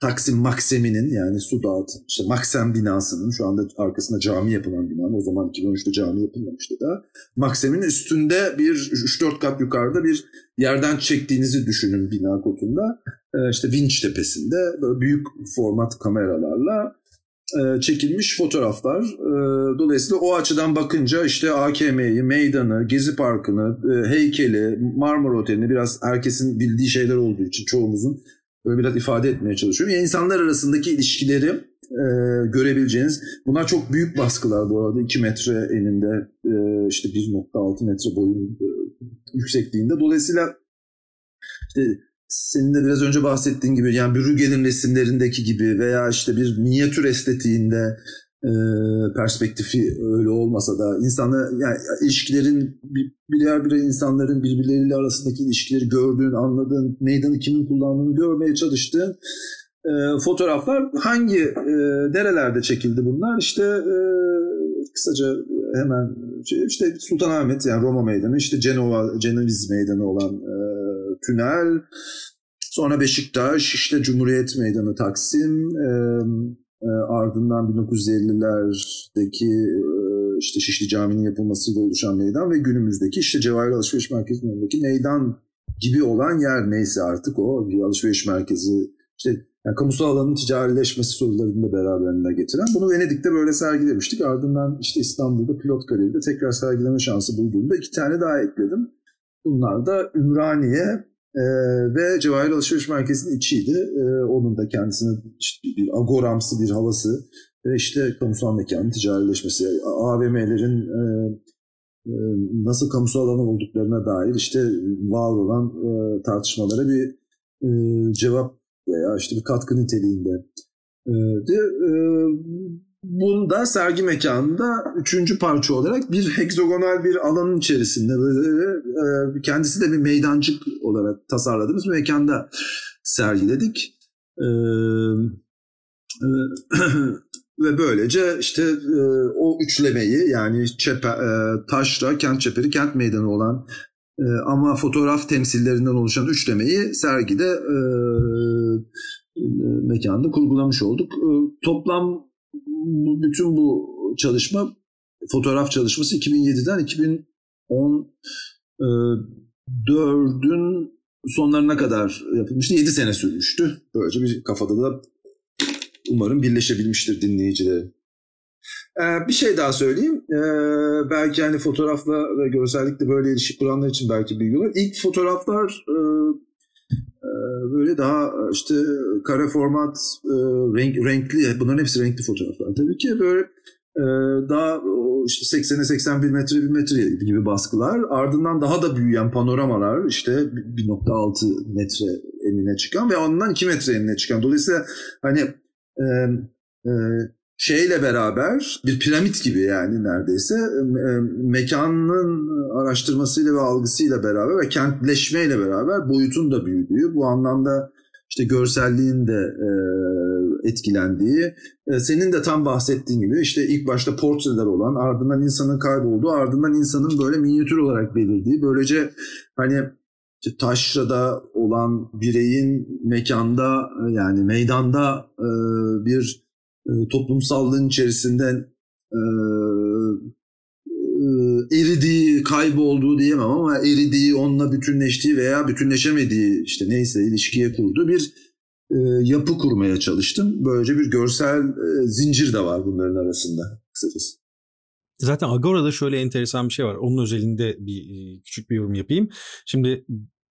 Taksim Maksemi'nin yani su dağıt, işte Maksem binasının şu anda arkasında cami yapılan bina. O zaman 2013'te cami yapılmamıştı da. Maksem'in üstünde bir 3-4 kat yukarıda bir yerden çektiğinizi düşünün bina kotunda. Ee, işte Vinç tepesinde böyle büyük format kameralarla e, çekilmiş fotoğraflar. E, dolayısıyla o açıdan bakınca işte AKM'yi, meydanı, Gezi Parkı'nı, e, heykeli, Marmara Oteli'ni biraz herkesin bildiği şeyler olduğu için çoğumuzun böyle biraz ifade etmeye çalışıyorum. Yani insanlar arasındaki ilişkileri e, görebileceğiniz. Bunlar çok büyük baskılar bu arada. 2 metre eninde e, işte 1.6 metre boyun e, yüksekliğinde. Dolayısıyla işte senin de biraz önce bahsettiğin gibi yani Brüggel'in resimlerindeki gibi veya işte bir minyatür estetiğinde e, perspektifi öyle olmasa da insanlar yani ilişkilerin birer birer insanların birbirleriyle arasındaki ilişkileri gördüğün, anladığın, meydanı kimin kullandığını görmeye çalıştığın e, fotoğraflar hangi e, nerelerde çekildi bunlar? İşte e, kısaca hemen şey, işte Sultanahmet yani Roma Meydanı, işte Cenova, Ceneviz Meydanı olan e, tünel, sonra Beşiktaş, işte Cumhuriyet Meydanı Taksim, e, e, ardından 1950'lerdeki e, işte Şişli Camii'nin yapılmasıyla oluşan meydan ve günümüzdeki işte Cevahir Alışveriş Merkezi'nin önündeki meydan gibi olan yer neyse artık o bir alışveriş merkezi işte yani kamusal alanın ticarileşmesi sorularını da beraberinde getiren. Bunu Venedik'te böyle sergilemiştik. Ardından işte İstanbul'da Pilot Galeri'de tekrar sergileme şansı bulduğumda iki tane daha ekledim. Bunlar da Ümraniye e, ve Cevahir Alışveriş Merkezi'nin içiydi. E, onun da kendisine işte bir agoramsı bir havası ve işte kamusal mekanın ticarileşmesi, AVM'lerin e, e, nasıl kamusal alan olduklarına dair işte var olan e, tartışmalara bir e, cevap veya işte bir katkı niteliğinde. E, de, e, bunda sergi mekanında üçüncü parça olarak bir heksagonal bir alanın içerisinde böyle e, kendisi de bir meydancık olarak tasarladığımız mekanda sergiledik. E, e, *clears throat* ve böylece işte e, o üçlemeyi yani çepe, e, taşra, kent çeperi, kent meydanı olan e, ama fotoğraf temsillerinden oluşan üçlemeyi sergide e, e, mekanda kurgulamış olduk. E, toplam bütün bu çalışma fotoğraf çalışması 2007'den 2014'ün sonlarına kadar yapılmıştı. 7 sene sürmüştü. Böylece bir kafada da umarım birleşebilmiştir dinleyicileri. Ee, bir şey daha söyleyeyim. Ee, belki hani fotoğrafla ve görsellikle böyle ilişki kuranlar için belki bilgi olur. İlk fotoğraflar e, e, böyle daha işte kare format, e, renk, renkli, bunların hepsi renkli fotoğraflar. Tabii ki böyle e, daha işte 80'e 81 metre bir metre gibi baskılar. Ardından daha da büyüyen panoramalar işte 1.6 metre enine çıkan ve ondan 2 metre enine çıkan. Dolayısıyla hani e, e, şeyle beraber bir piramit gibi yani neredeyse e, mekanın araştırmasıyla ve algısıyla beraber ve kentleşmeyle beraber boyutun da büyüdüğü bu anlamda işte görselliğin de e, etkilendiği e, senin de tam bahsettiğin gibi işte ilk başta portreler olan ardından insanın kaybolduğu ardından insanın böyle minyatür olarak belirdiği böylece hani işte taşrada olan bireyin mekanda yani meydanda e, bir e, toplumsallığın içerisinde e, e, eridiği, kaybolduğu diyemem ama eridiği, onunla bütünleştiği veya bütünleşemediği işte neyse ilişkiye kurduğu bir e, yapı kurmaya çalıştım. Böylece bir görsel e, zincir de var bunların arasında kısacası. Zaten Agora'da şöyle enteresan bir şey var. Onun özelinde bir e, küçük bir yorum yapayım. Şimdi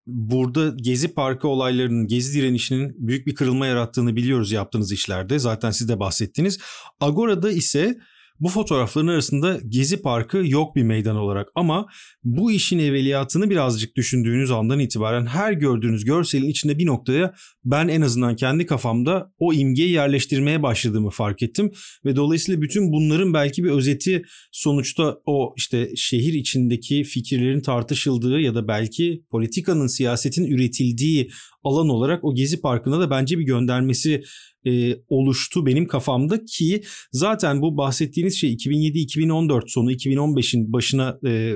burada Gezi Parkı olaylarının, Gezi direnişinin büyük bir kırılma yarattığını biliyoruz yaptığınız işlerde. Zaten siz de bahsettiniz. Agora'da ise bu fotoğrafların arasında Gezi Parkı yok bir meydan olarak ama bu işin evveliyatını birazcık düşündüğünüz andan itibaren her gördüğünüz görselin içinde bir noktaya ben en azından kendi kafamda o imgeyi yerleştirmeye başladığımı fark ettim. Ve dolayısıyla bütün bunların belki bir özeti sonuçta o işte şehir içindeki fikirlerin tartışıldığı ya da belki politikanın siyasetin üretildiği alan olarak o Gezi Parkı'na da bence bir göndermesi e, oluştu benim kafamda ki zaten bu bahsettiğiniz şey 2007-2014 sonu 2015'in başına e,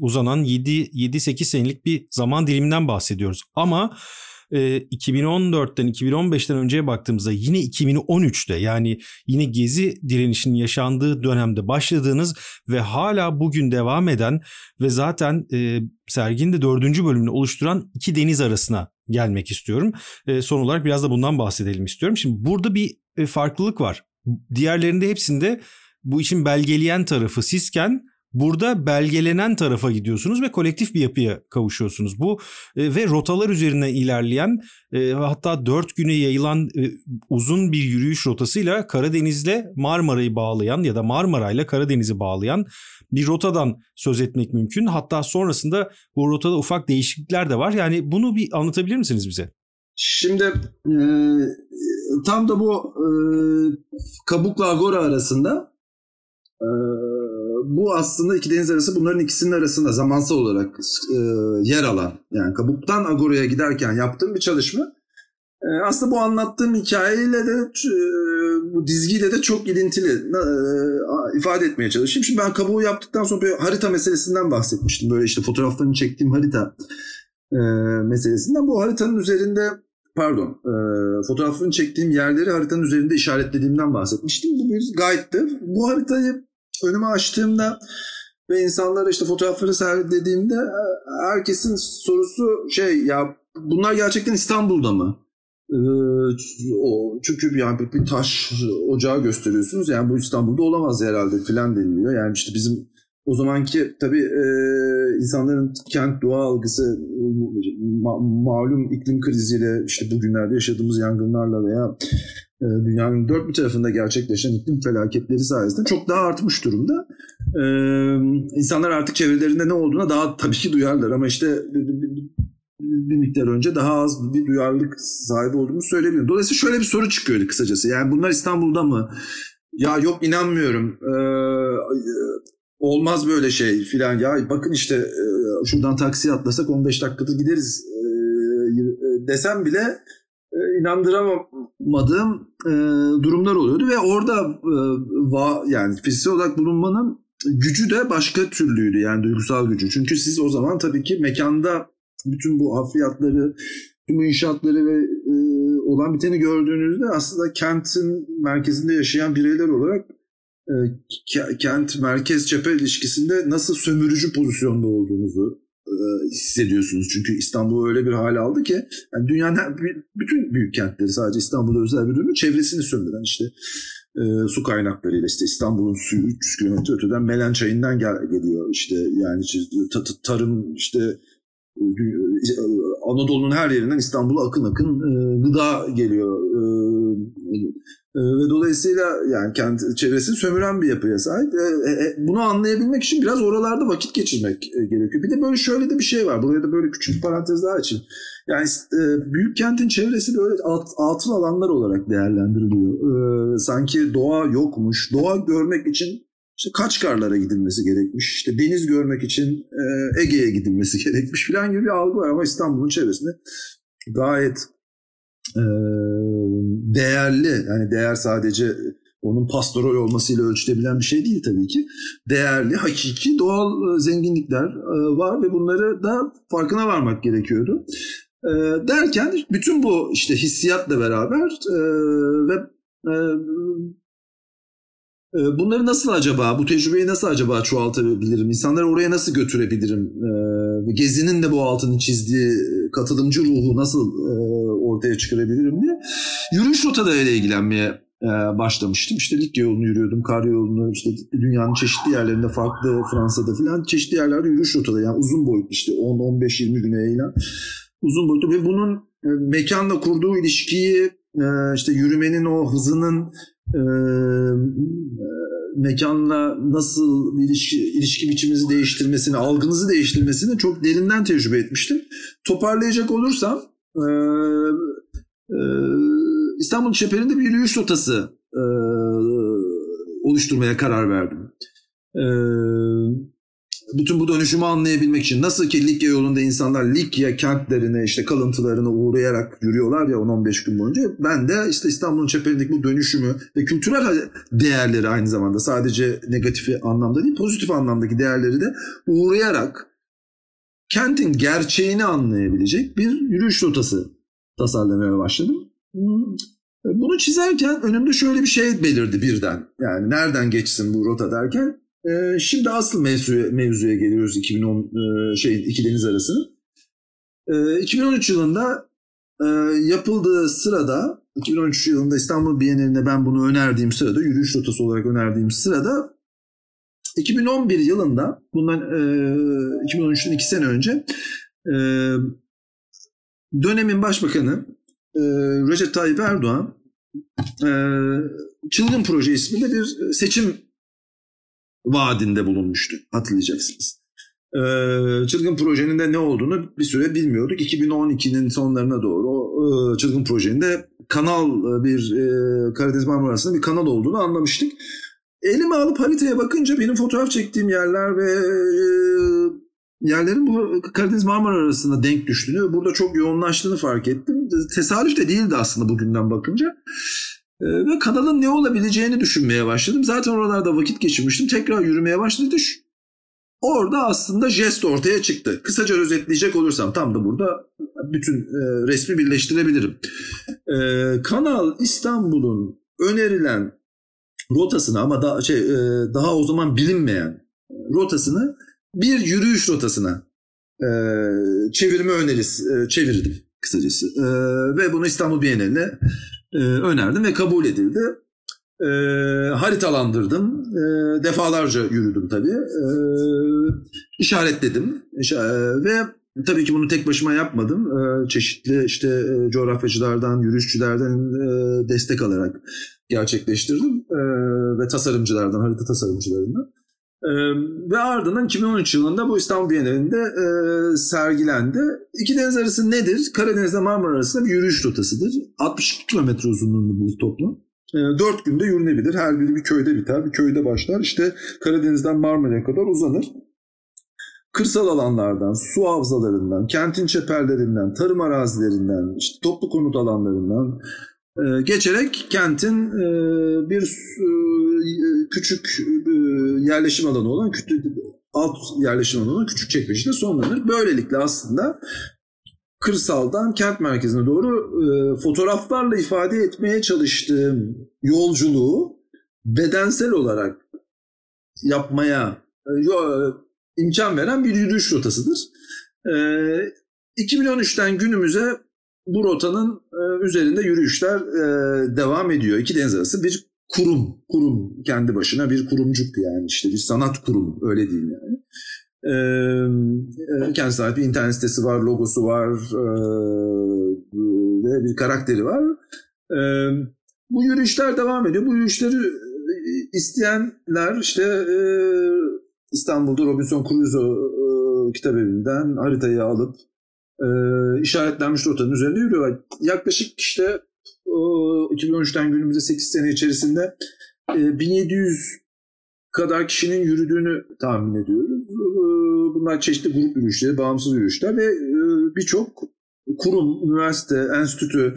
uzanan 7-8 senelik bir zaman diliminden bahsediyoruz. Ama 2014'ten 2015'ten önceye baktığımızda yine 2013'te yani yine gezi direnişinin yaşandığı dönemde başladığınız ve hala bugün devam eden ve zaten e, serginin de dördüncü bölümünü oluşturan iki deniz arasına gelmek istiyorum. E, son olarak biraz da bundan bahsedelim istiyorum. Şimdi burada bir e, farklılık var. Diğerlerinde hepsinde bu işin belgeleyen tarafı sizken Burada belgelenen tarafa gidiyorsunuz ve kolektif bir yapıya kavuşuyorsunuz. Bu e, ve rotalar üzerine ilerleyen e, hatta dört güne yayılan e, uzun bir yürüyüş rotasıyla Karadeniz'le Marmara'yı bağlayan ya da Marmara'yla Karadeniz'i bağlayan bir rotadan söz etmek mümkün. Hatta sonrasında bu rotada ufak değişiklikler de var. Yani bunu bir anlatabilir misiniz bize? Şimdi e, tam da bu e, Kabuk'la Agora arasında e, bu aslında iki deniz arası bunların ikisinin arasında zamansal olarak e, yer alan yani Kabuk'tan Agora'ya giderken yaptığım bir çalışma. E, aslında bu anlattığım hikayeyle de e, bu dizgiyle de çok ilintili e, ifade etmeye çalışayım. Şimdi ben Kabuk'u yaptıktan sonra bir harita meselesinden bahsetmiştim. Böyle işte fotoğraflarını çektiğim harita e, meselesinden. Bu haritanın üzerinde pardon e, fotoğraflarını çektiğim yerleri haritanın üzerinde işaretlediğimden bahsetmiştim. Bu bir guide'dı. Bu haritayı önümü açtığımda ve insanlara işte fotoğrafları sergilediğimde e, herkesin sorusu şey ya bunlar gerçekten İstanbul'da mı? o çünkü yani bir, taş ocağı gösteriyorsunuz. Yani bu İstanbul'da olamaz herhalde filan deniliyor. Yani işte bizim o zamanki tabii e, insanların kent doğa algısı ma- malum iklim kriziyle işte bugünlerde yaşadığımız yangınlarla veya e, dünyanın dört bir tarafında gerçekleşen iklim felaketleri sayesinde çok daha artmış durumda. E, insanlar artık çevrelerinde ne olduğuna daha tabii ki duyarlar ama işte bir miktar önce daha az bir duyarlılık sahibi olduğunu söyleyebilirim. Dolayısıyla şöyle bir soru çıkıyordu kısacası. Yani bunlar İstanbul'da mı? Ya yok inanmıyorum. Ee, olmaz böyle şey filan. Ya bakın işte e, şuradan taksi atlasak 15 dakikada gideriz e, e, desem bile inandıramadığım e, durumlar oluyordu ve orada e, yani fiziksel olarak bulunmanın gücü de başka türlüydü yani duygusal gücü. Çünkü siz o zaman tabii ki mekanda bütün bu hafriyatları, tüm bu inşaatları ve e, olan biteni gördüğünüzde aslında kentin merkezinde yaşayan bireyler olarak e, kent merkez cephe ilişkisinde nasıl sömürücü pozisyonda olduğunuzu e, hissediyorsunuz. Çünkü İstanbul öyle bir hale aldı ki yani dünyanın bütün büyük kentleri sadece İstanbul'da özel bir durumu çevresini sömüren işte e, su kaynaklarıyla işte İstanbul'un suyu 300 kilometre öteden Melen Çayı'ndan gel, geliyor işte yani işte, tarım işte Anadolu'nun her yerinden İstanbul'a akın akın e, gıda geliyor. E, e, ve dolayısıyla yani kendi çevresini sömüren bir yapıya sahip. E, e, bunu anlayabilmek için biraz oralarda vakit geçirmek e, gerekiyor. Bir de böyle şöyle de bir şey var. Buraya da böyle küçük bir parantez daha açayım. Yani büyük kentin çevresi böyle alt, altın alanlar olarak değerlendiriliyor. E, sanki doğa yokmuş. Doğa görmek için işte Kaçkarlara gidilmesi gerekmiş. İşte deniz görmek için Ege'ye gidilmesi *laughs* gerekmiş falan gibi bir algı var ama İstanbul'un çevresinde gayet e, değerli yani değer sadece onun pastoral olmasıyla ölçülebilen bir şey değil tabii ki. Değerli, hakiki doğal e, zenginlikler e, var ve bunları da farkına varmak gerekiyordu. E, derken bütün bu işte hissiyatla beraber ve ee, bunları nasıl acaba, bu tecrübeyi nasıl acaba çoğaltabilirim? İnsanları oraya nasıl götürebilirim? Ee, gezinin de bu altını çizdiği katılımcı ruhu nasıl e, ortaya çıkarabilirim diye yürüyüş rotalarıyla ilgilenmeye e, başlamıştım. İşte Likya yolunu yürüyordum, kar yolunu, işte dünyanın çeşitli yerlerinde farklı Fransa'da falan çeşitli yerlerde yürüyüş rotaları yani uzun boyutlu işte 10-15-20 güne yayılan uzun boyutlu ve bunun e, mekanla kurduğu ilişkiyi işte yürümenin o hızının e, mekanla nasıl ilişki, ilişki biçimimizi değiştirmesini, algınızı değiştirmesini çok derinden tecrübe etmiştim. Toparlayacak olursam e, e, İstanbul Çeperi'nde bir yürüyüş rotası e, oluşturmaya karar verdim. E, bütün bu dönüşümü anlayabilmek için nasıl ki Likya yolunda insanlar Likya kentlerine işte kalıntılarına uğrayarak yürüyorlar ya 10-15 gün boyunca ben de işte İstanbul'un çeperindeki bu dönüşümü ve kültürel değerleri aynı zamanda sadece negatif anlamda değil pozitif anlamdaki değerleri de uğrayarak kentin gerçeğini anlayabilecek bir yürüyüş rotası tasarlamaya başladım. Bunu çizerken önümde şöyle bir şey belirdi birden. Yani nereden geçsin bu rota derken e, şimdi asıl mevzuya, mevzuya geliyoruz 2010 e, şey iki deniz arasını. E, 2013 yılında e, yapıldığı sırada 2013 yılında İstanbul Bienalinde ben bunu önerdiğim sırada yürüyüş rotası olarak önerdiğim sırada 2011 yılında bundan e, 2013'ten iki sene önce e, dönemin başbakanı e, Recep Tayyip Erdoğan e, Çılgın Proje isminde bir seçim vaadinde bulunmuştu hatırlayacaksınız. Ee, çılgın projenin de ne olduğunu bir süre bilmiyorduk. 2012'nin sonlarına doğru o e, çılgın projenin de kanal e, bir e, Karadeniz Marmarası'nda bir kanal olduğunu anlamıştık. Elime alıp haritaya bakınca benim fotoğraf çektiğim yerler ve e, yerlerin bu Karadeniz Marmara arasında denk düştüğünü, burada çok yoğunlaştığını fark ettim. Tesadüf de değildi aslında bugünden bakınca. Ee, ve kanalın ne olabileceğini düşünmeye başladım. Zaten oralarda vakit geçirmiştim. Tekrar yürümeye başladı. Orada aslında jest ortaya çıktı. Kısaca özetleyecek olursam tam da burada bütün e, resmi birleştirebilirim. E, kanal İstanbul'un önerilen rotasını ama daha şey e, daha o zaman bilinmeyen rotasını bir yürüyüş rotasına e, çevirme önerisi e, çevirdim. kısacası. Ve bunu İstanbul Bienali'ne önerdim ve kabul edildi. E, haritalandırdım. E, defalarca yürüdüm tabii. E, işaretledim. İşa, e, ve tabii ki bunu tek başıma yapmadım. E, çeşitli işte e, coğrafyacılardan, yürüyüşçülerden e, destek alarak gerçekleştirdim. E, ve tasarımcılardan, harita tasarımcılarından. Ee, ve ardından 2013 yılında bu İstanbul Bienalinde e, sergilendi. İki deniz arası nedir? Karadeniz'de Marmara arasında bir yürüyüş rotasıdır. 62 kilometre uzunluğunda bir toplam. 4 günde yürünebilir. Her biri bir köyde biter. Bir köyde başlar. İşte Karadeniz'den Marmara'ya kadar uzanır. Kırsal alanlardan, su havzalarından, kentin çeperlerinden, tarım arazilerinden, işte toplu konut alanlarından, ee, geçerek kentin e, bir e, küçük e, yerleşim alanı olan küçük alt yerleşim alanı olan küçük çekmecede sonlanır. Böylelikle aslında kırsaldan kent merkezine doğru fotoğraflarla ifade etmeye çalıştığım yolculuğu bedensel olarak yapmaya imkan veren bir yürüyüş rotasıdır. 2013'ten günümüze bu rotanın e, üzerinde yürüyüşler e, devam ediyor. İki deniz arası bir kurum, kurum kendi başına bir kurumcuk yani işte bir sanat kurumu öyle diyeyim yani. E, e, kendisine bir internet sitesi var, logosu var e, ve bir karakteri var. E, bu yürüyüşler devam ediyor. Bu yürüyüşleri e, isteyenler işte e, İstanbul'da Robinson Crusoe e, kitap evinden haritayı alıp e, işaretlenmiş rotanın üzerinde yürüyorlar. Yaklaşık işte e, 2013'ten günümüze 8 sene içerisinde e, 1700 kadar kişinin yürüdüğünü tahmin ediyoruz. E, bunlar çeşitli grup yürüyüşleri, bağımsız yürüyüşler ve e, birçok kurum, üniversite, enstitü,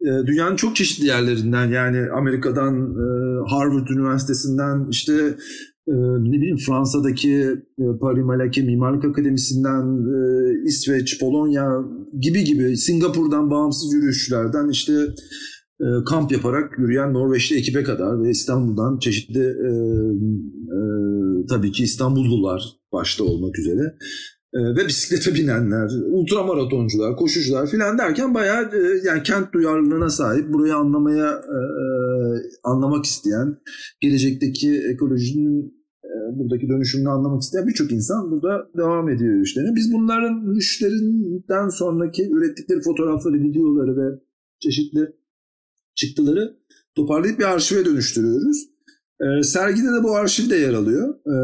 e, dünyanın çok çeşitli yerlerinden yani Amerika'dan, e, Harvard Üniversitesi'nden işte ee, ne bileyim Fransa'daki e, Paris Malaki Mimarlık Akademisi'nden e, İsveç, Polonya gibi gibi Singapur'dan bağımsız yürüyüşçülerden işte e, kamp yaparak yürüyen Norveçli ekibe kadar ve İstanbul'dan çeşitli tabii ki İstanbullular başta olmak üzere ve bisiklete binenler, ultramaratoncular, koşucular filan derken bayağı yani kent duyarlılığına sahip, burayı anlamaya anlamak isteyen, gelecekteki ekolojinin buradaki dönüşümünü anlamak isteyen birçok insan burada devam ediyor yürüyüşlerine. Biz bunların yürüyüşlerinden sonraki ürettikleri fotoğrafları, videoları ve çeşitli çıktıları toparlayıp bir arşive dönüştürüyoruz. E, sergide de bu arşiv de yer alıyor. E,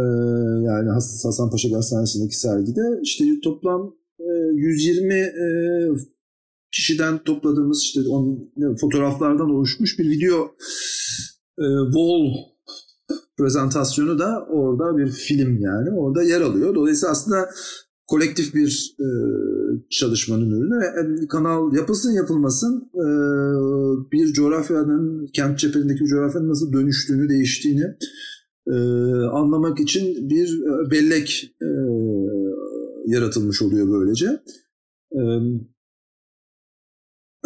yani Hasan Paşa Gazetesi'ndeki sergide. işte toplam e, 120 e, kişiden topladığımız işte on, fotoğraflardan oluşmuş bir video e, wall prezentasyonu da orada bir film yani orada yer alıyor. Dolayısıyla aslında kolektif bir e, çalışmanın ürünü. E, kanal yapılsın yapılmasın e, bir coğrafyanın, kent çeperindeki coğrafyanın nasıl dönüştüğünü, değiştiğini e, anlamak için bir e, bellek e, yaratılmış oluyor böylece. E,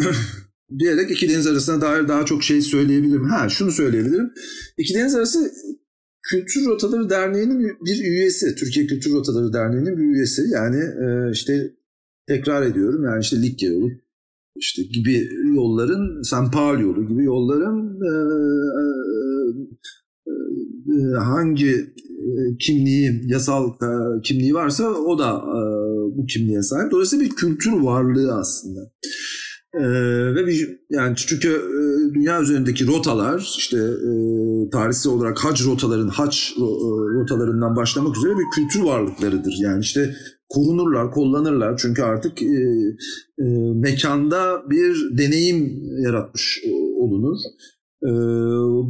*clears throat* *clears throat* diyerek iki deniz arasına dair daha çok şey söyleyebilirim. Ha şunu söyleyebilirim. İki deniz arası Kültür Rotaları Derneği'nin bir üyesi. Türkiye Kültür Rotaları Derneği'nin bir üyesi. Yani e, işte tekrar ediyorum yani işte Likya yolu işte gibi yolların, San Paul yolu gibi yolların e, e, e, hangi e, kimliği, yasal e, kimliği varsa o da e, bu kimliğe sahip. Dolayısıyla bir kültür varlığı aslında. Ee, ve bir, yani çünkü e, dünya üzerindeki rotalar işte e, tarihsel olarak hac rotaların hac e, rotalarından başlamak üzere bir kültür varlıklarıdır. Yani işte korunurlar, kullanırlar çünkü artık e, e, mekanda bir deneyim yaratmış olunur. E,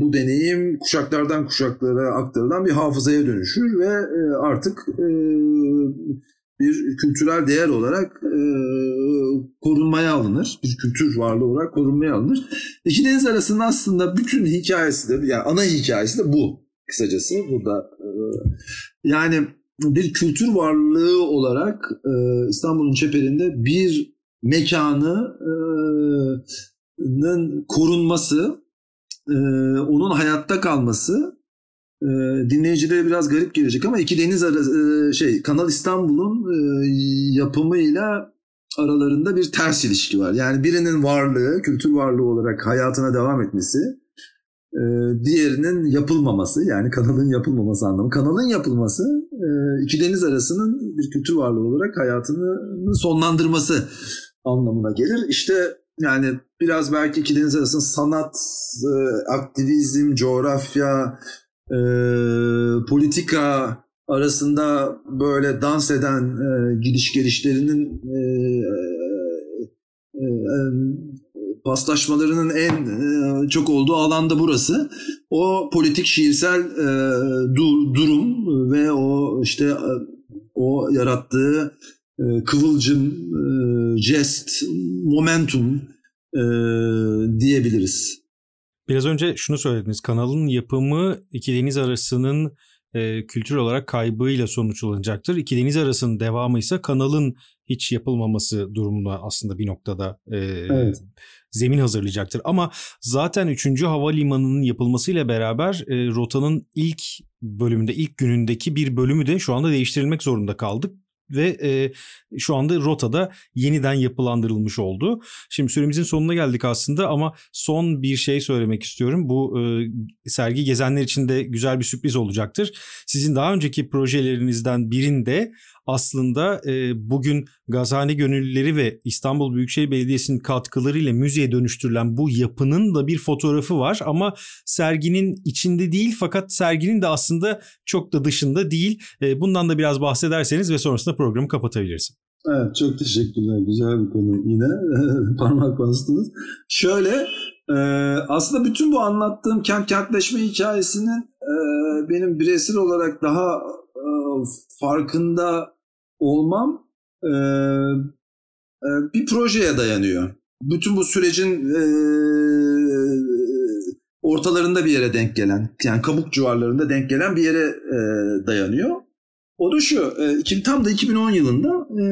bu deneyim kuşaklardan kuşaklara aktarılan bir hafızaya dönüşür ve e, artık e, bir kültürel değer olarak e, korunmaya alınır. Bir kültür varlığı olarak korunmaya alınır. İki deniz arasının aslında bütün hikayesi de yani ana hikayesi de bu kısacası burada. E, yani bir kültür varlığı olarak e, İstanbul'un çeperinde bir mekanının korunması, e, onun hayatta kalması e, dinleyicilere biraz garip gelecek ama iki deniz arası şey Kanal İstanbul'un yapımıyla aralarında bir ters ilişki var. Yani birinin varlığı, kültür varlığı olarak hayatına devam etmesi, e, diğerinin yapılmaması yani kanalın yapılmaması anlamı. Kanalın yapılması e, iki deniz arasının bir kültür varlığı olarak hayatını sonlandırması anlamına gelir. İşte yani biraz belki iki deniz arasında sanat, e, aktivizm, coğrafya, politika arasında böyle dans eden e, gidiş gelişlerinin e, e, e, paslaşmalarının en e, çok olduğu alanda burası. O politik şiirsel e, dur, durum ve o işte e, o yarattığı e, kıvılcım, e, jest, momentum e, diyebiliriz. Biraz önce şunu söylediniz. Kanalın yapımı iki deniz arasının e, kültür olarak kaybıyla sonuçlanacaktır. İki deniz arasının devamı ise kanalın hiç yapılmaması durumunda aslında bir noktada e, evet. zemin hazırlayacaktır. Ama zaten 3. havalimanının yapılmasıyla beraber e, rotanın ilk bölümünde, ilk günündeki bir bölümü de şu anda değiştirilmek zorunda kaldık ve e, şu anda rotada yeniden yapılandırılmış oldu. Şimdi süremizin sonuna geldik aslında ama son bir şey söylemek istiyorum. Bu e, sergi gezenler için de güzel bir sürpriz olacaktır. Sizin daha önceki projelerinizden birinde aslında e, bugün Gazhane Gönüllüleri ve İstanbul Büyükşehir Belediyesi'nin katkılarıyla müzeye dönüştürülen bu yapının da bir fotoğrafı var ama serginin içinde değil fakat serginin de aslında çok da dışında değil. E, bundan da biraz bahsederseniz ve sonrasında programı kapatabiliriz. Evet çok teşekkürler. Güzel bir konu yine *laughs* parmak bastınız. Şöyle e, aslında bütün bu anlattığım kent kentleşme hikayesinin e, benim bireysel olarak daha farkında olmam e, e, bir projeye dayanıyor. Bütün bu sürecin e, ortalarında bir yere denk gelen, yani kabuk civarlarında denk gelen bir yere e, dayanıyor. O da şu, e, tam da 2010 yılında e,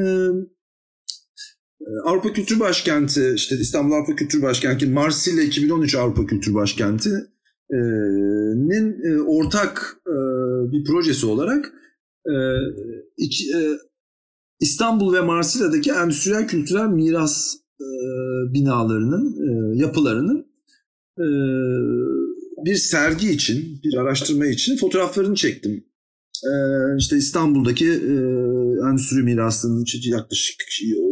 Avrupa Kültür Başkenti, işte İstanbul Avrupa Kültür Başkenti, Marsilya 2013 Avrupa Kültür Başkenti'nin e, ortak e, bir projesi olarak e, iki, e, İstanbul ve Marsilya'daki endüstriyel kültürel miras e, binalarının, e, yapılarının bir sergi için, bir araştırma için fotoğraflarını çektim. E, işte İstanbul'daki e, endüstri mirasının yaklaşık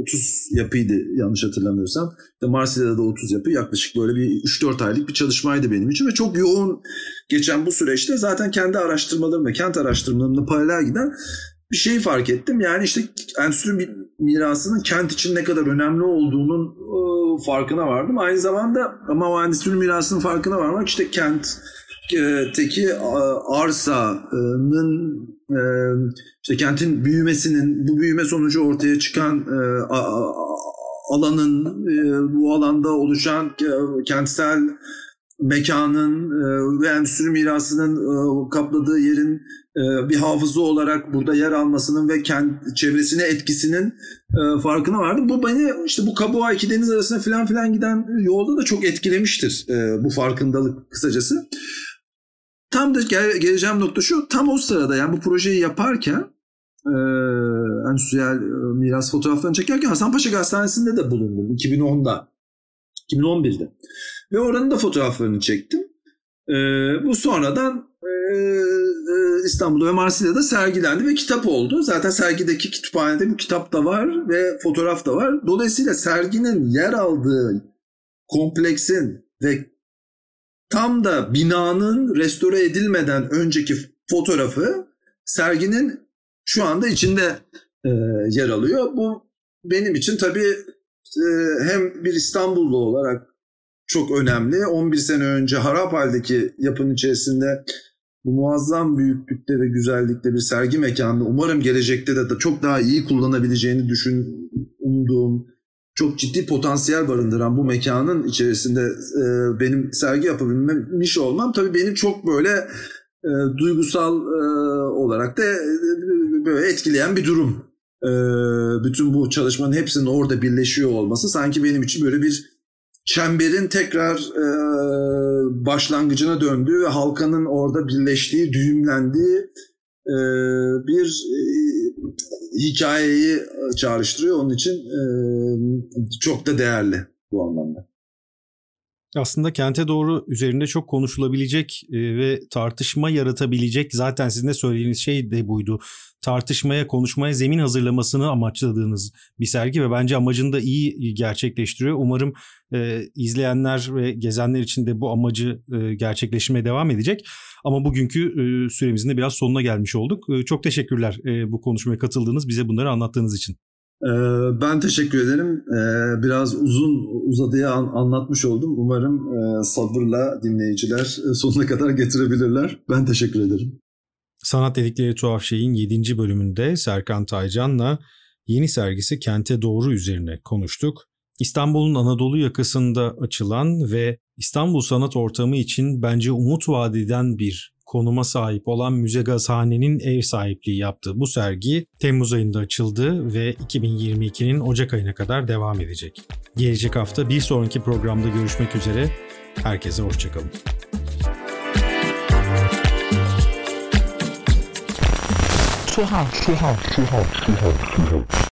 30 yapıydı yanlış hatırlamıyorsam. İşte Marsilya'da da 30 yapı yaklaşık böyle bir 3-4 aylık bir çalışmaydı benim için ve çok yoğun geçen bu süreçte zaten kendi araştırmalarımla, kent araştırmalarımla paralel giden bir şeyi fark ettim. Yani işte endüstri mirasının kent için ne kadar önemli olduğunun e, farkına vardım. Aynı zamanda ama o endüstri mirasının farkına varmak işte kent teki arsanın e, işte kentin büyümesinin bu büyüme sonucu ortaya çıkan e, alanın e, bu alanda oluşan kentsel mekanın ve endüstri mirasının kapladığı yerin bir hafıza olarak burada yer almasının ve kent çevresine etkisinin farkına vardım. Bu beni işte bu Kabuğa iki deniz arasında filan filan giden yolda da çok etkilemiştir bu farkındalık kısacası. Tam da gel, geleceğim nokta şu. Tam o sırada yani bu projeyi yaparken e, endüstriyel miras fotoğraflarını çekerken Hasanpaşa Gazetesi'nde de bulundum 2010'da. 2011'de. Ve oranın da fotoğraflarını çektim. E, bu sonradan e, İstanbul'da ve Marsilya'da sergilendi ve kitap oldu. Zaten sergideki kütüphanede bu kitap da var ve fotoğraf da var. Dolayısıyla serginin yer aldığı kompleksin ve tam da binanın restore edilmeden önceki fotoğrafı serginin şu anda içinde e, yer alıyor. Bu benim için tabii e, hem bir İstanbullu olarak çok önemli. 11 sene önce harap haldeki yapının içerisinde bu muazzam büyüklükte ve güzellikte bir sergi mekanı umarım gelecekte de, çok daha iyi kullanabileceğini düşün umduğum çok ciddi potansiyel barındıran bu mekanın içerisinde e, benim sergi yapabilmiş olmam tabii beni çok böyle e, duygusal e, olarak da e, böyle etkileyen bir durum. E, bütün bu çalışmanın hepsinin orada birleşiyor olması sanki benim için böyle bir çemberin tekrar e, başlangıcına döndüğü ve halkanın orada birleştiği, düğümlendiği e, bir e, hikayeyi çağrıştırıyor. Onun için e, çok da değerli bu anlamda. Aslında kente doğru üzerinde çok konuşulabilecek e, ve tartışma yaratabilecek zaten sizin de söylediğiniz şey de buydu. Tartışmaya, konuşmaya zemin hazırlamasını amaçladığınız bir sergi ve bence amacını da iyi gerçekleştiriyor. Umarım e, izleyenler ve gezenler için de bu amacı e, gerçekleşmeye devam edecek. Ama bugünkü e, süremizin de biraz sonuna gelmiş olduk. E, çok teşekkürler e, bu konuşmaya katıldığınız, bize bunları anlattığınız için. Ee, ben teşekkür ederim. Ee, biraz uzun uzadıya anlatmış oldum. Umarım e, sabırla dinleyiciler e, sonuna kadar getirebilirler. Ben teşekkür ederim. Sanat Dedikleri Tuhaf Şey'in 7. bölümünde Serkan Taycan'la yeni sergisi Kente Doğru üzerine konuştuk. İstanbul'un Anadolu yakasında açılan ve İstanbul sanat ortamı için bence umut vadeden bir konuma sahip olan Müze Gazhane'nin ev sahipliği yaptığı bu sergi Temmuz ayında açıldı ve 2022'nin Ocak ayına kadar devam edecek. Gelecek hafta bir sonraki programda görüşmek üzere. Herkese hoşçakalın. Tuhaf, tuhaf, tuhaf, tuhaf, tuhaf.